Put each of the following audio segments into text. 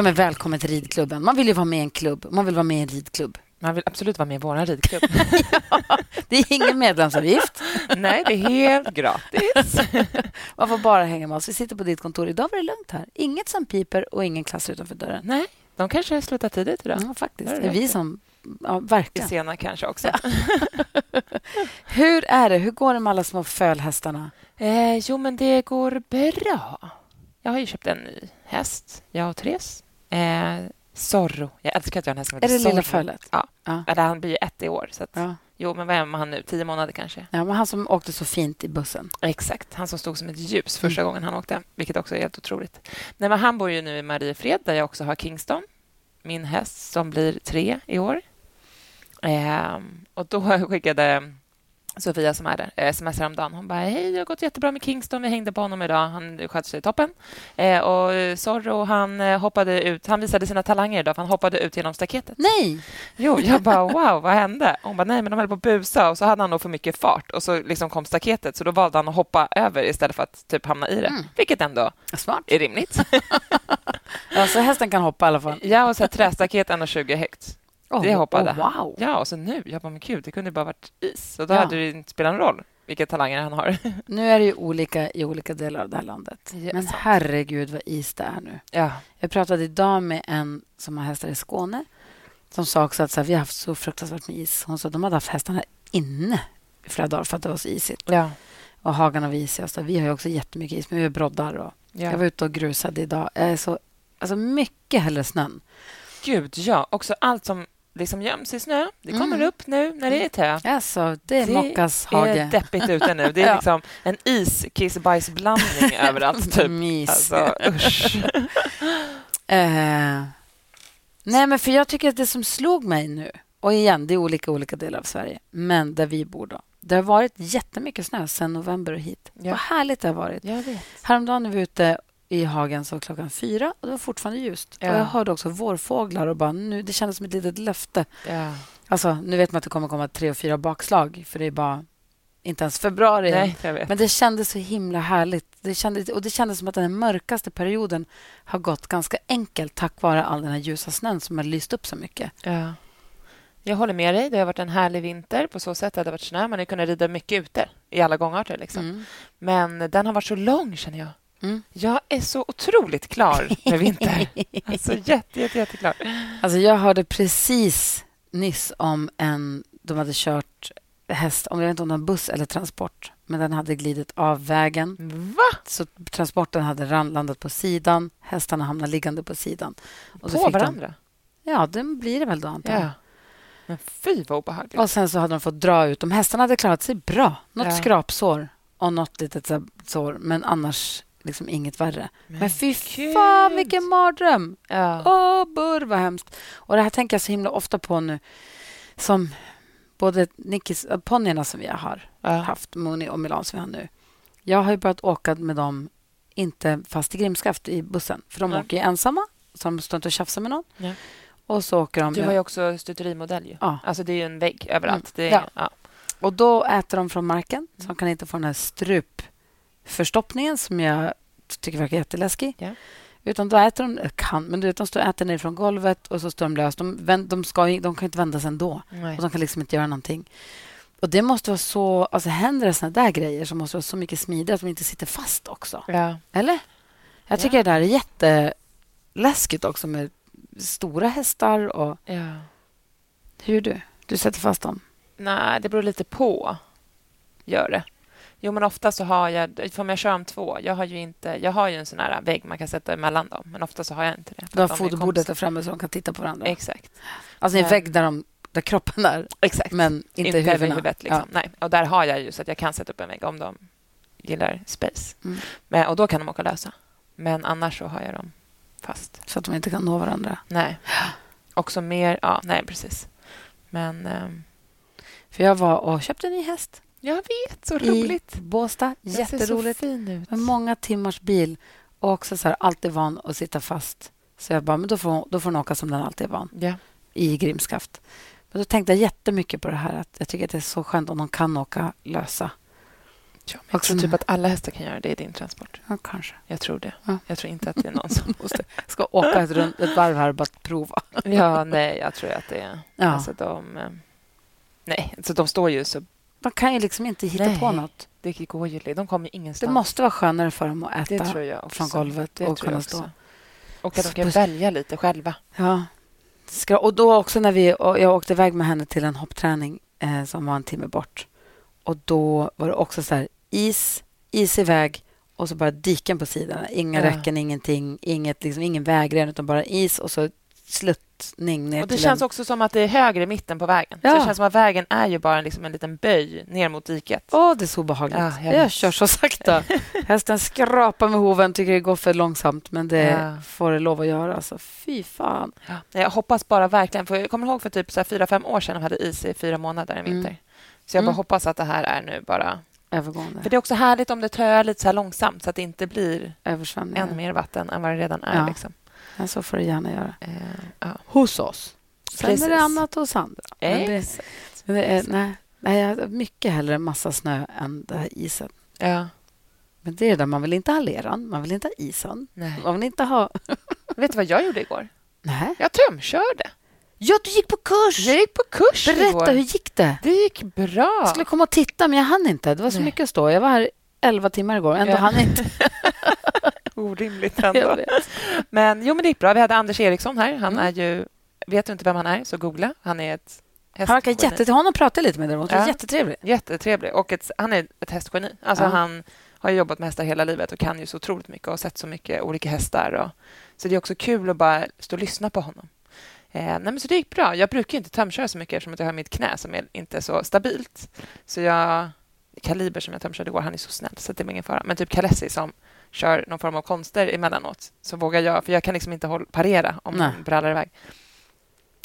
Ja, men välkommen till ridklubben. Man vill ju vara med i en klubb. Man vill vara med i en ridklubb. Man vill absolut vara med i vår ridklubb. ja, det är ingen medlemsavgift. Nej, det är helt gratis. Man får bara hänga med oss. Vi sitter på ditt kontor. Idag var det lugnt här. Inget som piper och ingen klass utanför dörren. Nej, de kanske har slutat tidigt idag. Ja, faktiskt. Det är vi som... Ja, verkligen. Sena kanske också. Ja. Hur är det? Hur går det med alla små fölhästarna? Eh, jo, men det går bra. Jag har ju köpt en ny häst, jag och Therese. Eh, Zorro. Jag älskar att jag har en häst som heter Zorro. Är det lilla fölet? Ja. ja. Eller han blir ju ett i år. Så att, ja. Jo, men vad är han nu? Tio månader kanske? Ja, men han som åkte så fint i bussen. Exakt. Han som stod som ett ljus första mm. gången han åkte, vilket också är helt otroligt. Nej, men han bor ju nu i Mariefred, där jag också har Kingston, min häst som blir tre i år. Eh, och då skickade Sofia som är där, eh, sms häromdagen. Hon bara, hej, det har gått jättebra med Kingston. Vi hängde på honom idag. Han sköt sig toppen. Eh, och Zorro, han eh, hoppade ut. Han visade sina talanger idag, för han hoppade ut genom staketet. Nej! Jo, jag bara, wow, vad hände? Hon bara, nej, men de höll på att busa och så hade han nog för mycket fart och så liksom kom staketet, så då valde han att hoppa över istället för att typ hamna i det, mm. vilket ändå Smart. är rimligt. ja, så hästen kan hoppa i alla fall. Ja, och så trästaket 1,20 högt. Oh, det hoppade oh, wow. Ja, och så nu, jag bara, men gud, det kunde bara varit is. Och då ja. hade det inte spelat någon roll vilka talanger han har. Nu är det ju olika i olika delar av det här landet. Ja, men sant. herregud vad is det är nu. Ja. Jag pratade idag med en som har hästar i Skåne som sa också att så här, vi har haft så fruktansvärt med is. Hon sa att de hade haft hästarna inne i flera dagar för att det var så isigt. Ja. Och hagarna var isiga. Så vi har ju också jättemycket is, men vi har broddar. Och ja. Jag var ute och grusade idag. Jag är så, alltså mycket hellre snön. Gud, ja. Också allt som liksom göms i snö. Det kommer mm. upp nu när det är tö. Alltså, det är Mockas hage. Det är deppigt ute nu. Det är ja. liksom en is-kiss-bajs-blandning överallt. Typ. Mys. Alltså, usch. uh, nej, men för jag tycker att det som slog mig nu och igen, det är olika olika delar av Sverige, men där vi bor då. Det har varit jättemycket snö sen november och hit. Ja. Vad härligt det har varit. Jag vet. Häromdagen när vi var ute i hagen så klockan fyra och det var fortfarande ljust. Ja. Och jag hörde också vårfåglar och bara nu, det kändes som ett litet löfte. Ja. Alltså, nu vet man att det kommer komma tre och fyra bakslag för det är bara inte ens februari. Nej, Men det kändes så himla härligt. Det kändes, och det kändes som att den mörkaste perioden har gått ganska enkelt tack vare all den här ljusa snön som har lyst upp så mycket. Ja. Jag håller med dig. Det har varit en härlig vinter på så sätt att det har varit snö. Man har kunnat rida mycket ute i alla gångarter. Liksom. Mm. Men den har varit så lång, känner jag. Mm. Jag är så otroligt klar med vinter. alltså jätte, jätte, jätteklar. Alltså jag hörde precis nyss om en... De hade kört häst, om jag vet inte om det var buss eller transport, men den hade glidit av vägen. Va? Så transporten hade landat på sidan, hästarna hamnade liggande på sidan. Och på varandra? De, ja, det blir det väl då, antar jag. Ja. Men fy, vad obehagligt. Och sen så hade de fått dra ut dem. Hästarna hade klarat sig bra. Något ja. skrapsår och något litet sår, men annars liksom inget värre. Men, Men fy Gud. fan, vilken mardröm! Ja. Åh, burr, vad hemskt. Och det här tänker jag så himla ofta på nu. Som både Nickis, äh, ponnyerna som vi har ja. haft, Moni och Milan som vi har nu. Jag har ju börjat åka med dem, inte fast i Grimskaft i bussen. För de ja. åker ju ensamma, så de står inte och tjafsar med någon. Ja. Och så åker de... Du har ju också stuterimodell. Ju. Ja. Alltså det är ju en vägg överallt. Mm. Är, ja. Och då äter de från marken, så de kan inte få den här strup förstoppningen som jag tycker verkar jätteläskig. Ja. Utan då äter de, kan, men du vet, de står och äter ner från golvet och så står de löst. De, vänd, de, ska, de kan inte vända sig ändå. Nej. Och de kan liksom inte göra någonting. Och det måste vara så... Alltså händer det såna där grejer så måste det vara så mycket smidigare att de inte sitter fast också. Ja. Eller? Jag tycker ja. det där är jätteläskigt också med stora hästar och... Ja. Hur du? Du sätter fast dem? Nej, det beror lite på. Gör det. Jo, men ofta så har jag... För om jag kör om två... Jag har ju, inte, jag har ju en sån här vägg man kan sätta emellan dem, men ofta så har jag inte det. Du har foderbordet där framme så de kan titta på varandra? Exakt. Alltså en vägg där, de, där kroppen är, Exakt. men inte, inte huvudet. Liksom. Ja. Nej. Och där har jag ju så att jag kan sätta upp en vägg om de gillar space. Mm. Men, och då kan de åka lösa. Men annars så har jag dem fast. Så att de inte kan nå varandra? Nej. Också mer... Ja, nej, precis. Men... Um... För jag var och köpte en ny häst. Jag vet, så roligt. I Båstad. Jätteroligt. Med många timmars bil. Och också så här, alltid van att sitta fast. Så jag bara, men då får, då får hon åka som den alltid är van. Ja. I Grimskaft. Men då tänkte jag jättemycket på det här. Att jag tycker att det är så skönt om de kan åka lösa. Ja, jag tror typ att alla hästar kan göra det i din transport. Ja, kanske. Jag tror det. Ja. Jag tror inte att det är någon som måste ska åka ett, rund, ett varv här och bara prova. Ja, nej, jag tror att det är... Ja. Alltså, de, eh, nej, alltså, de står ju så... Man kan ju liksom inte hitta Nej. på något. Det går ju De kommer ingenstans. Det måste vara skönare för dem att äta från golvet det och kunna stå. Och att de kan välja lite själva. Ja. Och då också när vi, jag åkte iväg med henne till en hoppträning eh, som var en timme bort. Och då var det också så här is, is iväg och så bara diken på sidorna. Inga Ja. räcken, ingenting, inget, liksom, ingen vägren utan bara is och så sluttning ner Och det känns en... också som att det är högre i mitten på vägen. Så Ja. det känns som att vägen är ju bara liksom en liten böj ner mot diket. Åh, det är så obehagligt. Ja, jag jag kör så sakta. Hästen skrapar med hoven, tycker det går för långsamt, men det Ja. får det lov att göra. Alltså, fy fan. Ja. Jag hoppas bara verkligen, för jag kommer ihåg för typ så fyra, fem år sedan de hade is i fyra månader en vinter. Mm. Så jag bara Mm. hoppas att det här är nu bara... Övergående. För det är också härligt om det töar lite så långsamt så att det inte blir än mer vatten än vad det redan är. Liksom. Ja, så får det gärna göra. Eh, ja. Hos oss. Sen Precis. är det annat hos andra. Men det, Exakt. men det är, nej, nej, jag har mycket hellre massa snö än det här isen. Ja. Men det är det där, man vill inte ha leran, man vill inte ha isen. Nej. Man vill inte ha... Vet du vad jag gjorde igår? Nej. Jag tömkörde. Ja, du gick på kurs! Jag gick på kurs Berätta, igår. hur gick det? Det gick bra. Jag skulle komma och titta, men jag hann inte. Det var så Nej. mycket att stå. Jag var här elva timmar igår, ändå Ja. hann jag inte. Orimligt ändå. Men jo, men det gick bra. Vi hade Anders Eriksson här. Han Mm. är ju... Vet du inte vem han är, så googla. Han är ett Han verkar hästgeni. jättetrevlig. Honom pratade lite med däremot. Ja. Jättetrevlig. Jättetrevlig. Och ett, han är ett hästgeni. Alltså Ja. Han har jobbat med hästar hela livet och kan ju så otroligt mycket och sett så mycket olika hästar. Och, så det är också kul att bara stå och lyssna på honom. Eh, nej, men så det gick bra. Jag brukar inte tömköra så mycket eftersom att jag har mitt knä som är inte är så stabilt. Så jag... Kaliber som jag tömkörde igår, han är så snäll så det är ingen fara. Men typ Kalessi som kör någon form av konster emellanåt så vågar jag, för jag kan liksom inte håll, parera om Nej. brallar iväg.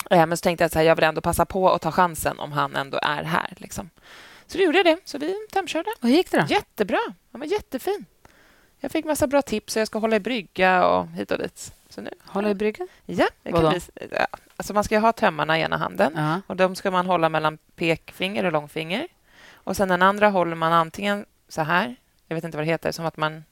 Eh, men så tänkte jag att jag vill ändå passa på att ta chansen om han ändå är här. Liksom. Så då gjorde jag det. Så vi tömkörde. Och hur gick det då? Jättebra. Han var jättefin. Jag fick massa bra tips och jag ska hålla i brygga och hit och dit. Så nu, Hålla i bryggan? Ja, Vadå? bli, ja. Alltså man ska ha tömmarna i ena handen Ja. och de ska man hålla mellan pekfinger och långfinger. Och sen den andra håller man antingen så här, jag vet inte vad det heter, som att man...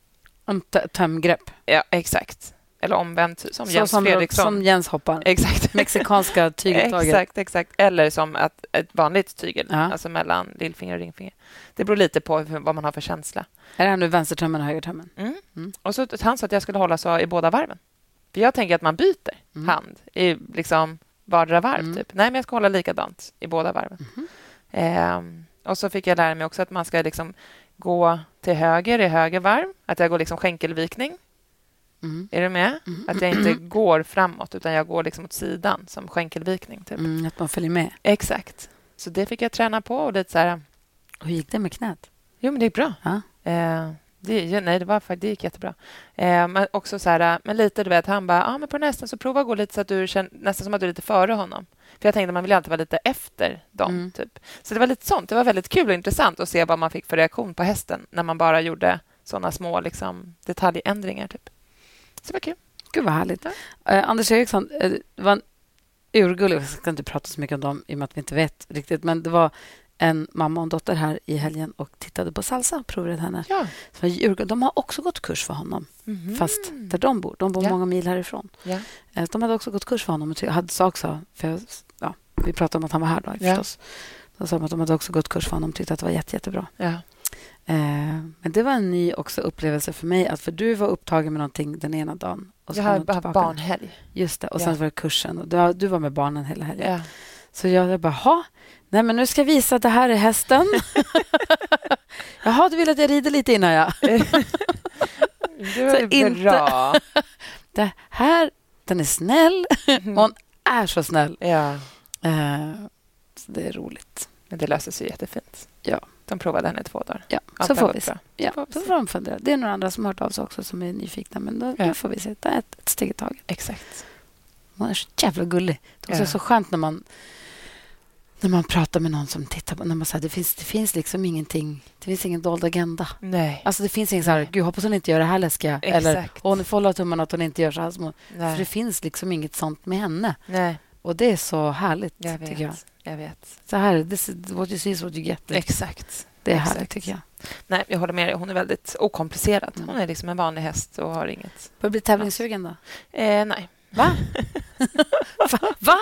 Tömgrepp. Ja, exakt. Eller omvänt, som Så Jens som, Fredriksson. som Jens hoppar. Exakt. Mexikanska tyguttaget. Exakt, exakt. Eller som att ett vanligt tygel, Ja. alltså mellan lillfinger och ringfinger. Det beror lite på vad man har för känsla. Är det här nu vänstertömmen och högertömmen? Mm. Mm. Och så han sa att jag skulle hålla så i båda varven. För jag tänker att man byter Mm. hand i liksom vardera varv. Mm. Typ. Nej, men jag ska hålla likadant i båda varven. Ehm, och så fick jag lära mig också att man ska liksom gå till höger i höger varv. Att jag går liksom skänkelvikning. Mm. Är du med? Mm. Att jag inte går framåt, utan jag går liksom åt sidan som skänkelvikning. Typ. Mm, att man följer med. Exakt. Så det fick jag träna på. Och lite så här, hur gick det med knät? jo, men det gick bra. Ja. Eh, det, nej, det, var, det gick jättebra. Eh, men också så här, men lite, du vet, han bara, ah, men på nästan så prova att gå lite så att du känner, nästan som att du är lite före honom. För jag tänkte man vill alltid vara lite efter dem. Mm. Typ. Så det var lite sånt. Det var väldigt kul och intressant att se vad man fick för reaktion på hästen när man bara gjorde såna små liksom, detaljändringar. Typ. Så det var kul. Gud, vad härligt. Ja. Eh, Anders Eriksson eh, det var en urgullig... Jag ska inte prata så mycket om dem i och med att vi inte vet riktigt. Men det var en mamma och en dotter här i helgen och tittade på salsa provade henne. Ja. Så de har också gått kurs för honom, Mhm. fast där de bor. De bor Ja. många mil härifrån. Ja. Eh, De hade också gått kurs för honom. och ty- hade sa också, för jag, ja, vi pratade om att han var här då, Ja. förstås. Då sa de att de hade också gått kurs för honom och tyckte att det var jätte, jättebra. Ja. Eh, men det var en ny också upplevelse för mig. Att för Du var upptagen med någonting den ena dagen. Och Jag har bara tillbaka. barnhelg. Just det. Och Ja. sen var det kursen. Och du, du var med barnen hela helgen. Ja. Så jag, jag bara, ha, nej men nu ska jag visa att det här är hästen. Jaha, du vill att jag rider lite innan ja. Det var ju inte- bra. Det här, den är snäll. Mhm. Hon är så snäll. Ja. Eh, så det är roligt. Men det löser sig jättefint. Ja. De provade henne i två dagar. Ja, Allt så får vi se. Ja, får vi så se. får de fundera. Det är några andra som har hört av sig också som är nyfikna. Men då, Ja. då får vi se. Det är ett, ett steg i taget. Exakt. Hon är så jävla gullig. Det är Ja. så skönt när man, när man pratar med någon som tittar på... När man säger, det, finns, det finns liksom ingenting... Det finns ingen dold agenda. Nej. Alltså det finns ingen så här, gud hoppas hon inte gör det här läskiga. Eller, Exakt. och hon får hålla tummarna att hon inte gör så här små. För det finns liksom inget sånt med henne. Nej. Och det är så härligt, Jag vet. tycker jag. Jag vet. Så här, this is what you see is what you get. Exakt. Det är Exakt. härligt, tycker jag. Nej, jag håller med dig. Hon är väldigt okomplicerad. Hon är liksom en vanlig häst och har inget... Börjar bli tävlingssugen då? Eh, nej. Va? Va? Va?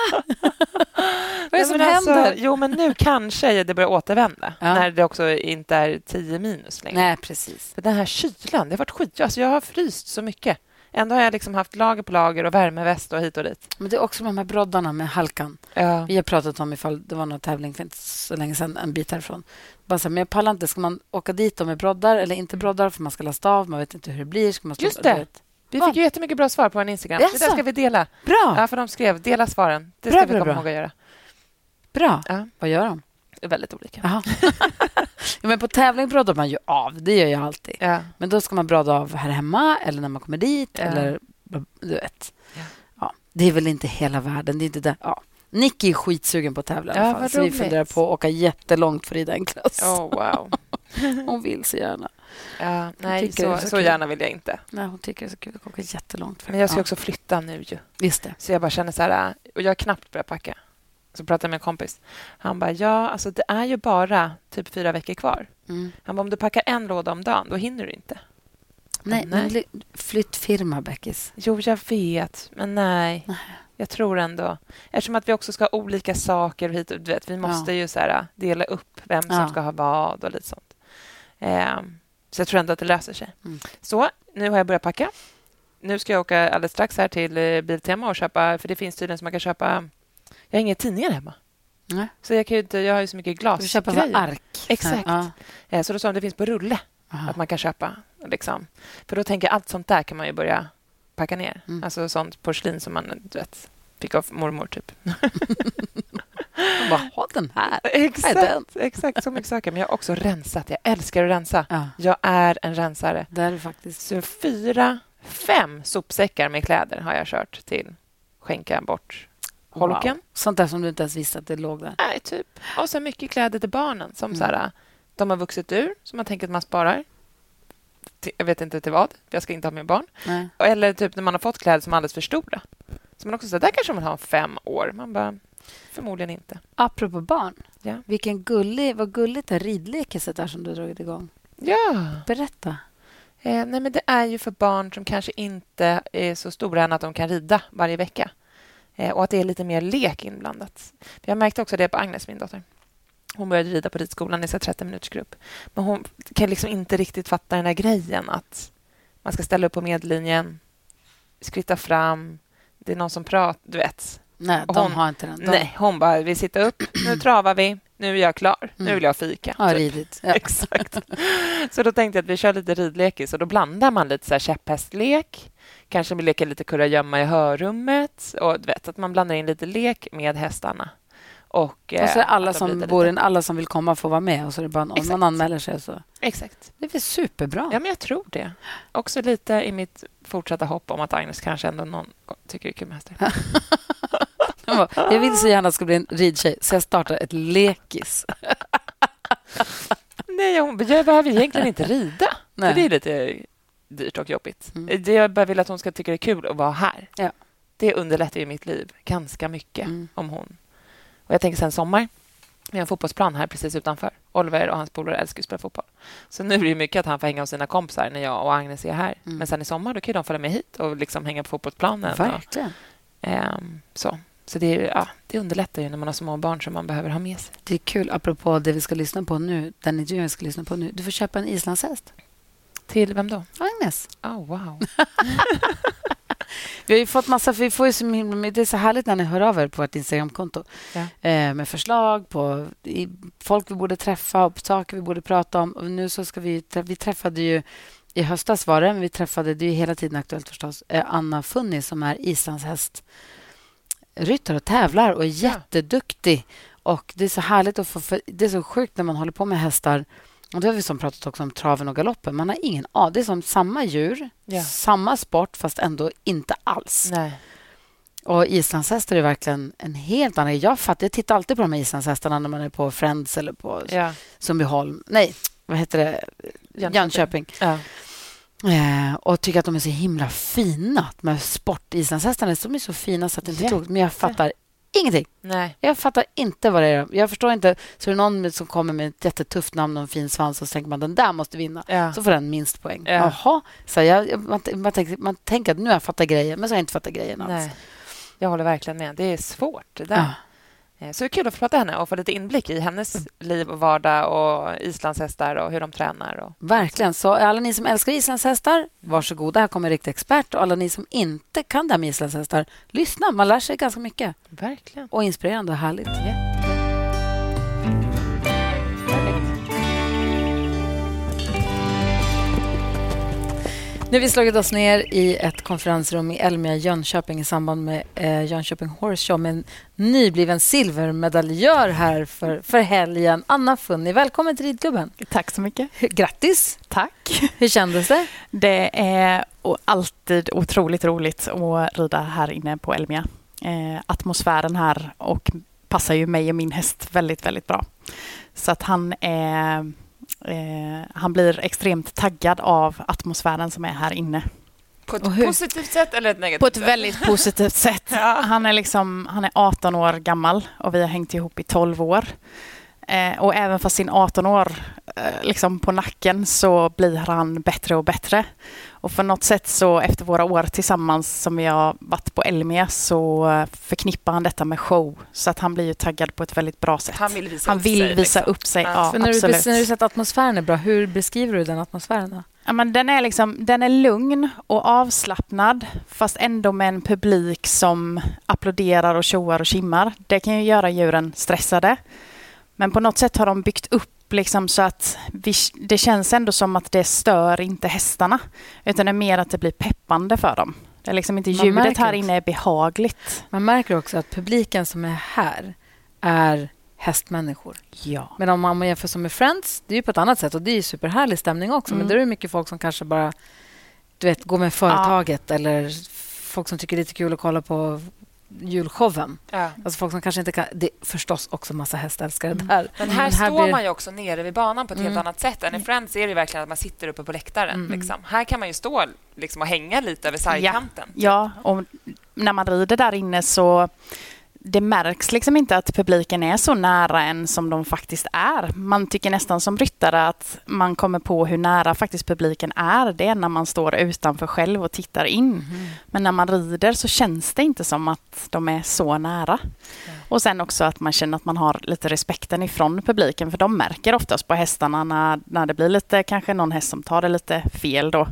Vad är det som men alltså, händer? Jo, men nu kanske det börjar återvända. Ja. När det också inte är 10 minus längre. Nej, precis. För den här kylan, det har varit skit. Alltså, jag har fryst så mycket. Ändå har jag liksom haft lager på lager och värmeväst och hit och dit. Men det är också med de här broddarna med halkan. Ja. Vi har pratat om ifall det var någon tävling för inte så länge sedan, en bit härifrån. Bara så här, men jag pallar inte. Ska man åka dit med broddar eller inte broddar? För man ska lasta av, man vet inte hur det blir. Ska man stå, Just det. Vi fick ju jättemycket bra svar på en Instagram. Jaså? Det där ska vi dela. Bra! Ja, för de skrev dela svaren. Det Bra, ska vi bra, komma bra. ihåg att göra. Bra. Ja. Vad gör de? Det är väldigt olika. Ja, men på tävling broddar man ju av. Det gör jag alltid. Ja. Men då ska man brodda av här hemma eller när man kommer dit. Ja. Eller, du vet. Ja. Det är väl inte hela världen. Det är inte det. Ja. Nicky är skitsugen på att tävla Ja, fall. Så vi funderar på att åka jättelångt för att rida en klass. Oh, wow. Hon vill så gärna. Ja, nej, så, så så gärna vill jag inte. Nej, hon tycker det är så kul att åka jättelångt. För. Men jag ska ja. också flytta nu ju. Visst det. Så jag bara känner så här... Och jag har knappt börjat packa. Så pratade jag med en kompis. Han bara, ja, alltså det är ju bara typ fyra veckor kvar. Mm. Han bara, om du packar en låda om dagen, då hinner du inte. Nej, Nej. men li- flyttfirma, Beckis. Jo, jag vet, men nej. Jag tror ändå... Eftersom att vi också ska ha olika saker hit och vet, Vi måste ju så här, dela upp vem som Ja. ska ha vad och lite sånt. Ehm, så jag tror ändå att det löser sig. Mm. Så, nu har jag börjat packa. Nu ska jag åka alldeles strax här till eh, Biltema och köpa... För det finns tydligen som man kan köpa... Jag har inga tidningar hemma. Nej. Så jag, kan inte, jag har ju så mycket Du får köpa så glasgrejer. ark. Exakt. Ja. Eh, Så då sa de att det finns på rulle Aha. att man kan köpa. Liksom. För då tänker jag allt sånt där kan man ju börja packa ner. Mm. Alltså sånt porslin som man du vet, fick av mormor, typ. Man bara, ha den här. exakt, exakt, så mycket saker. Men jag har också rensat. Jag älskar att rensa. Ja, Jag är en rensare. det är faktiskt. Så fyra, fem sopsäckar med kläder har jag kört till skänka bort holken. Wow. Sånt där som du inte ens visste att det låg där. Nej, typ. Och så mycket kläder till barnen som Mm. så här, de har vuxit ur, som man tänker att man sparar. Till, jag vet inte till vad. Jag ska inte ha med barn. Nej. Eller typ när man har fått kläder som är alldeles för stora. Så man också säger, där kanske man har om fem år. Man bara, förmodligen inte. Apropå barn. Ja. Vilken gullig, vad gulligt det ridlekeset där som du har dragit igång. Ja. Berätta. Eh, nej, men det är ju för barn som kanske inte är så stora än att de kan rida varje vecka. Eh, och att det är lite mer lek inblandat. Jag märkte också det på Agnes, min dotter. Hon började rida på ridskolan i så här 30 minuters grupp. Men hon kan liksom inte riktigt fatta den här grejen att man ska ställa upp på medlinjen, skritta fram, det är någon som pratar, du vet. Nej, de hon- har inte den. De Nej, hon bara, vi sitter upp, nu travar vi, nu är jag klar, nu Mm. vill jag fika. har typ. ridit. Ja. Exakt. Så då tänkte jag att vi kör lite ridlekis och då blandar man lite så här käpphästlek. Kanske vi leker lite kurragömma i hörrummet och du vet att man blandar in lite lek med hästarna. Och, Och så är eh, alla som bor in, alla som vill komma får vara med. Och så är det bara om man anmäler sig. Så. Exakt. Det är väl superbra. Ja, men jag tror det. Också lite i mitt fortsatta hopp om att Agnes kanske ändå någon tycker det är kul med hästar. Jag bara, Jag vill så gärna att det ska bli en ridtjej, så jag startar ett lekis. Nej, hon, jag behöver egentligen inte rida. Nej. Det är lite dyrt och jobbigt. Mm. Det jag bara vill att hon ska tycka det är kul att vara här. Ja. Det underlättar ju mitt liv ganska mycket Mm. om hon... Och jag tänker sen sommar. Vi har en fotbollsplan här precis utanför. Oliver och hans polare älskar att spela fotboll. Så nu är det mycket att han får hänga hos sina kompisar när jag och Agnes är här. Mm. Men sen i sommar då kan de följa med hit och liksom hänga på fotbollsplanen. Och, Verkligen. ehm, så så det, ja, det underlättar ju när man har små barn som man behöver ha med sig. Det är kul, apropå det vi ska lyssna på nu. Den intervjun vi ska lyssna på nu. Du får köpa en islandshäst. Till vem då? Agnes. Oh, wow. Vi har ju fått massa, vi får ju så himla, det är så härligt när ni hör av er på vårt Instagramkonto Ja. eh, med förslag på i, folk vi borde träffa och saker vi borde prata om. Och nu så ska vi, vi träffade ju i höstas var det, men vi träffade, det är ju hela tiden aktuellt förstås, eh, Anna Funni som är islandshäst ryttare och tävlar och är jätteduktig. Och det är så härligt att få, det är så sjukt när man håller på med hästar. Och det har vi som pratat också om traven och galoppen. Man har ingen aning. Det är som samma djur, Ja. samma sport, fast ändå inte alls. Nej. Och islandshästar är verkligen en helt annan... Jag, fattar, jag tittar alltid på de här islandshästarna när man är på Friends eller på Ja. Sundbyholm. Nej, vad heter det? Jönköping. Jönköping. Ja. Eh, och tycker att de är så himla fina. De här sportislandshästarna de är så fina så att det inte är klokt. Men jag fattar ingenting. Nej. Jag fattar inte vad det är. Jag förstår inte. Så är det någon som kommer med ett jättetufft namn och en fin svans och så tänker man den där måste vinna. Ja. Så får den minst poäng. Ja. Jaha. Så jag, man, man, tänker, man tänker att nu har jag fattat grejen, men så har jag inte fattat grejen alls. Nej. Jag håller verkligen med. Det är svårt. Det där. Ja. Eh, Så det är kul att få prata med henne och få lite inblick i hennes liv och vardag och islandshästar och hur de tränar. Och... Verkligen. Så alla ni som älskar islandshästar, varsågoda. Här kommer en riktig expert. Och alla ni som inte kan det här med islandshästar, lyssna. Man lär sig ganska mycket. Verkligen. Och inspirerande och härligt. Nu har vi slagit oss ner i ett konferensrum i Elmia, Jönköping i samband med eh, Jönköping Horse Show med en nybliven silvermedaljör här för, för helgen. Anna Funni, välkommen till ridklubben. Tack så mycket. Grattis! Tack. Hur kändes det? Det är alltid otroligt roligt att rida här inne på Elmia. Eh, atmosfären här och passar ju mig och min häst väldigt, väldigt bra. Så att han är eh, han blir extremt taggad av atmosfären som är här inne. På ett positivt sätt eller ett negativt På ett sätt? väldigt positivt sätt. Ja. Han är, liksom, han är 18 år gammal och vi har hängt ihop i 12 år. Eh, och även fast sin 18 år liksom på nacken så blir han bättre och bättre. Och för något sätt så efter våra år tillsammans som vi har varit på Elmia så eh, förknippar han detta med show. Så att han blir ju taggad på ett väldigt bra sätt. Han vill visa Han upp vill sig. visa liksom. upp sig. Ja. Ja, För när, du, absolut. när du säger att atmosfären är bra, hur beskriver du den atmosfären? Då? Ja, men den, är liksom, den är lugn och avslappnad fast ändå med en publik som applåderar och tjoar och kimmar. Det kan ju göra djuren stressade. Men på något sätt har de byggt upp liksom så att vi, det känns ändå som att det stör inte hästarna. Utan det är mer att det blir peppande för dem. Det är liksom inte Man ljudet här inne är behagligt. Man märker också att publiken som är här är hästmänniskor. Ja. Men om man jämför som med Friends, det är ju på ett annat sätt och det är ju superhärlig stämning också. Men Mm. där är det mycket folk som kanske bara du vet, går med företaget eller folk som tycker det är lite kul att kolla på julshowen. Ja. Alltså folk som kanske inte kan... Det är förstås också massa hästälskare Mm. där. Men här Men står blir- man ju också nere vid banan på ett helt Mm. annat sätt. Än i Friends är det verkligen att man sitter uppe på läktaren. Mm. Liksom. Här kan man ju stå liksom, och hänga lite över sargkanten. Ja, och när man rider där inne så det märks liksom inte att publiken är så nära en som de faktiskt är. Man tycker nästan som ryttare att man kommer på hur nära faktiskt publiken är. Det är när man står utanför själv och tittar in. Mhm. Men när man rider så känns det inte som att de är så nära. Och sen också att man känner att man har lite respekten ifrån publiken för de märker oftast på hästarna när, när det blir lite, kanske någon häst som tar det lite fel då.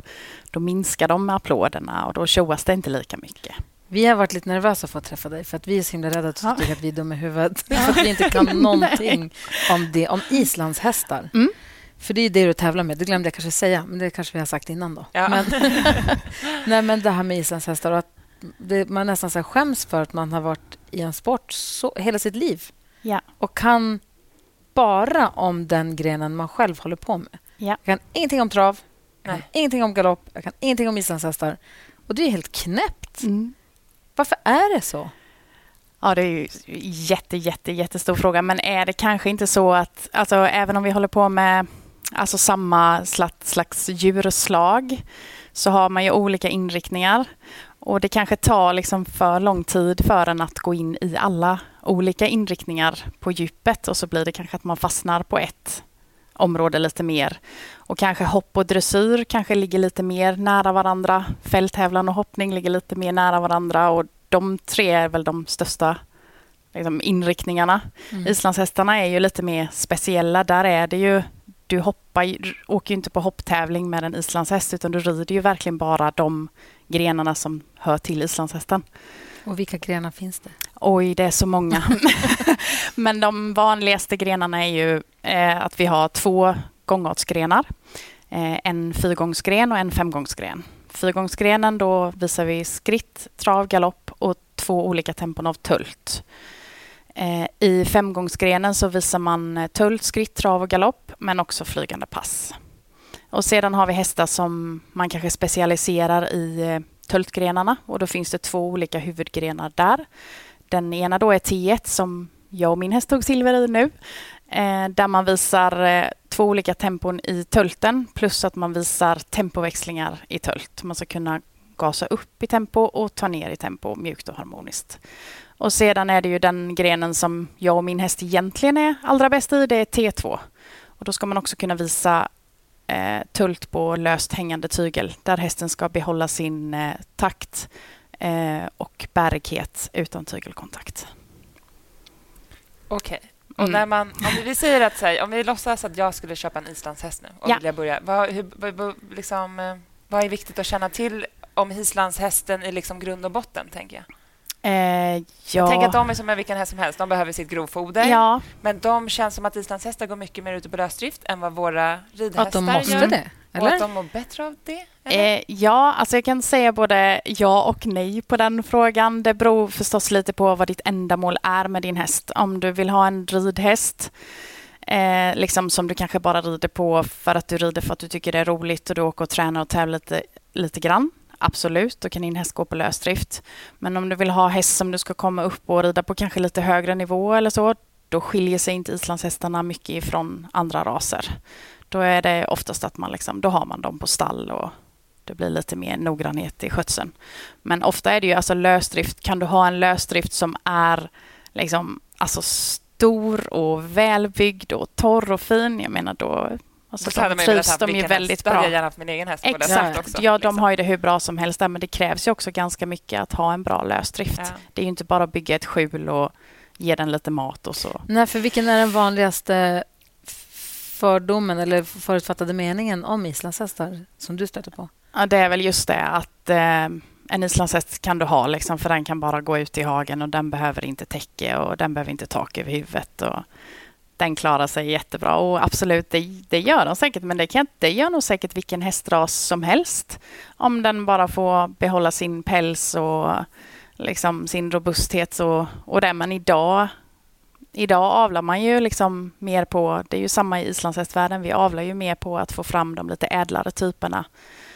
Då minskar de applåderna och då tjoas det inte lika mycket. Vi har varit lite nervösa för att träffa dig för att vi är så himla rädda att du Ja. tycker att vi är dumma i huvudet. för att vi inte kan någonting om, det, om islandshästar. Mm. För det är det du tävlar med. Det glömde jag kanske säga, men det kanske vi har sagt innan. då. Ja. Men, nej, men det här med islandshästar och att det, man nästan så skäms för att man har varit i en sport så, hela sitt liv Ja. och kan bara om den grenen man själv håller på med. Ja. Jag kan ingenting om trav, jag kan ingenting om galopp, jag kan ingenting om islandshästar. Och det är helt knäppt. Mm. Varför är det så? Ja, det är ju jätte, jätte, jättestor fråga. Men är det kanske inte så att, alltså även om vi håller på med alltså samma slags, slags djurslag så har man ju olika inriktningar. Och det kanske tar liksom för lång tid för en att gå in i alla olika inriktningar på djupet och så blir det kanske att man fastnar på ett område lite mer. Och kanske hopp och dressyr kanske ligger lite mer nära varandra. Fälttävlan och hoppning ligger lite mer nära varandra och de tre är väl de största liksom, inriktningarna. Mm. Islandshästarna är ju lite mer speciella. Där är det ju, du hoppar, åker ju inte på hopptävling med en islandshäst utan du rider ju verkligen bara de grenarna som hör till islandshästen. Och vilka grenar finns det? Oj, det är så många. Men de vanligaste grenarna är ju eh, att vi har två gångartsgrenar. Eh, en fyrgångsgren och en femgångsgren. Fyrgångsgrenen då visar vi skritt, trav, galopp och två olika tempon av tult. Eh, I femgångsgrenen så visar man eh, tult, skritt, trav och galopp men också flygande pass. Och sedan har vi hästar som man kanske specialiserar i eh, tultgrenarna och då finns det två olika huvudgrenar där. Den ena då är T1 som jag och min häst tog silver i nu. Eh, där man visar eh, två olika tempon i tölten plus att man visar tempoväxlingar i tölt. Man ska kunna gasa upp i tempo och ta ner i tempo mjukt och harmoniskt. Och sedan är det ju den grenen som jag och min häst egentligen är allra bäst i, det är T2. Och då ska man också kunna visa eh, tult på löst hängande tygel där hästen ska behålla sin eh, takt och bärighet utan tygelkontakt. Okej. Och Mm. när man, om vi säger att, så här, om vi låtsas att jag skulle köpa en islandshäst nu och Ja. vilja börja, vad, hur, liksom, eh, vad är viktigt att känna till om islandshästen i liksom grund och botten, tänker jag? Eh, ja. Tänk att de är som vilken häst som helst. De behöver sitt grovfoder. Ja, Men de känns som att islandshästar går mycket mer ute på lösdrift än vad våra ridhästar Att de måste gör. det? Och att Eller? de mår bättre av det? eller? Eh, ja, alltså jag kan säga både ja och nej på den frågan. Det beror förstås lite på vad ditt ändamål är med din häst. Om du vill ha en ridhäst eh, liksom som du kanske bara rider på för att du rider för att du tycker det är roligt och du åker och tränar och tävlar lite, lite grann. Absolut, då kan din häst gå på lösdrift. Men om du vill ha häst som du ska komma upp och rida på kanske lite högre nivå eller så, då skiljer sig inte islandshästarna mycket ifrån andra raser. Då är det oftast att man liksom, då har man dem på stall och det blir lite mer noggrannhet i skötseln. Men ofta är det ju alltså lösdrift. Kan du ha en lösdrift som är liksom alltså stor och välbyggd och torr och fin, jag menar då alltså hade de trivs de ju väldigt hade bra. jag gärna haft min egen häst på Exakt. också. ja, de liksom. har ju det hur bra som helst där, men det krävs ju också ganska mycket att ha en bra lösdrift. Ja. Det är ju inte bara att bygga ett skjul och ge den lite mat och så. Nej, för vilken är den vanligaste fördomen eller förutfattade meningen om islandshästar som du stöter på? Ja, det är väl just det att eh, en islandshäst kan du ha liksom, för den kan bara gå ut i hagen och den behöver inte täcke och den behöver inte tak över huvudet. Och den klarar sig jättebra och absolut, det, det gör de säkert, men det, kan, det gör nog säkert vilken hästras som helst. Om den bara får behålla sin päls och liksom sin robusthet och, och det. Men idag, idag avlar man ju liksom mer på, det är ju samma i islandshästvärlden, vi avlar ju mer på att få fram de lite ädlare typerna.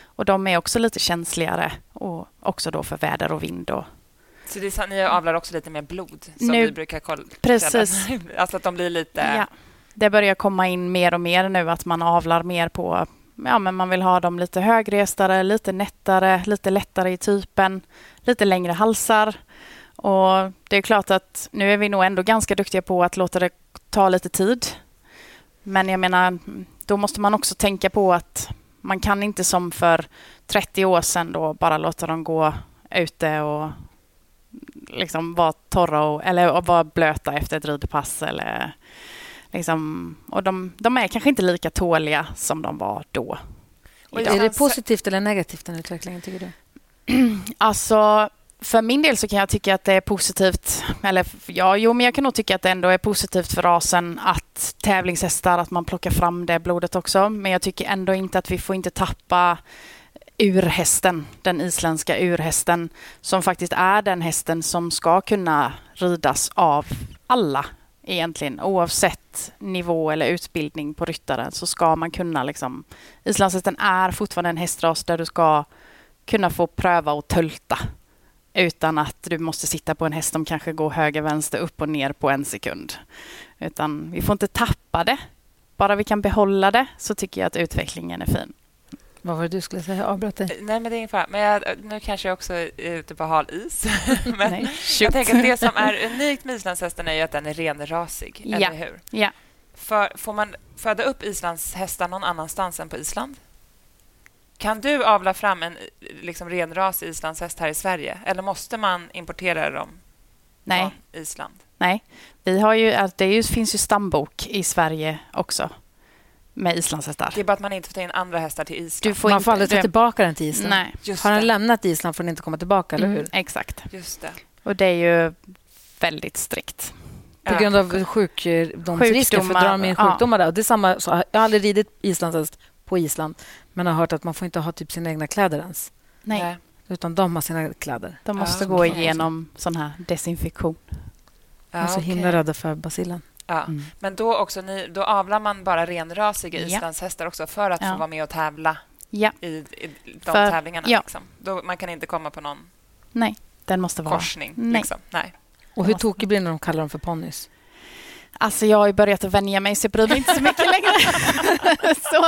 Och de är också lite känsligare och också då för väder och vind. Och, så det är, sant, ni avlar också lite mer blod, som Nu- vi brukar kolla. Precis. Alltså att de blir lite... ja, det börjar komma in mer och mer nu att man avlar mer på, ja men man vill ha dem lite högrestare, lite nättare, lite lättare i typen, lite längre halsar. Och det är klart att nu är vi nog ändå ganska duktiga på att låta det ta lite tid. Men jag menar, då måste man också tänka på att man kan inte som för 30 år sedan då bara låta dem gå ute och liksom vara torra och, eller vara blöta efter ett ridpass. Eller liksom, och de, de är kanske inte lika tåliga som de var då. Och idag. Är det positivt eller negativt, den utvecklingen, tycker du? Alltså, för min del så kan jag tycka att det är positivt. Eller ja, jo, men jag kan nog tycka att det ändå är positivt för rasen att tävlingshästar, att man plockar fram det blodet också. Men jag tycker ändå inte att vi får inte tappa urhästen, den isländska urhästen, som faktiskt är den hästen som ska kunna ridas av alla egentligen. Oavsett nivå eller utbildning på ryttaren så ska man kunna liksom... Islandshästen är fortfarande en hästras där du ska kunna få pröva och tölta utan att du måste sitta på en häst som kanske går höger, vänster, upp och ner på en sekund. Utan vi får inte tappa det. Bara vi kan behålla det så tycker jag att utvecklingen är fin. Vad var det du skulle säga? Avbröt dig. Nej, men det är ingen fara. Men jag, nu kanske jag också är ute på hal is. men Nej, jag tänker att det som är unikt med islandshästen är ju att den är renrasig, Ja. eller hur? Ja. För, får man föda upp islandshästar någon annanstans än på Island? Kan du avla fram en liksom, renrasig islandshäst här i Sverige? Eller måste man importera dem Nej, från Island? nej. Vi har ju, det finns ju stambok i Sverige också med islandshästar. Det är bara att man inte får ta in andra hästar till Island. Du får Man inte, får aldrig ta tillbaka den till Island. Nej, Just Har den det. lämnat Island får den inte komma tillbaka, eller hur? mm, exakt. Just det. Och det är ju väldigt strikt. På Ja. grund av sjukdomsrisker. För Sjukdomar, drar de in ja. sjukdomar där. Och det är samma, så jag har aldrig ridit islandshäst på Island men har hört att man får inte ha typ sina egna kläder ens. Nej. Utan de har sina kläder. de måste Ja, gå igenom sån här desinfektion. Ja, de är så himla rädda för bacillen. Ja. Mm. Men då, också, ni, då avlar man bara renrasiga Ja. islandshästar också för att Ja. få vara med och tävla Ja, i, i de För- tävlingarna. ja. Liksom. Då, man kan inte komma på någon nej, den måste vara... korsning. Nej. Liksom. Nej. Och hur måste- tokig blir det när de kallar dem för ponnys? Alltså jag har ju börjat att vänja mig så jag bryr mig inte så mycket längre. så,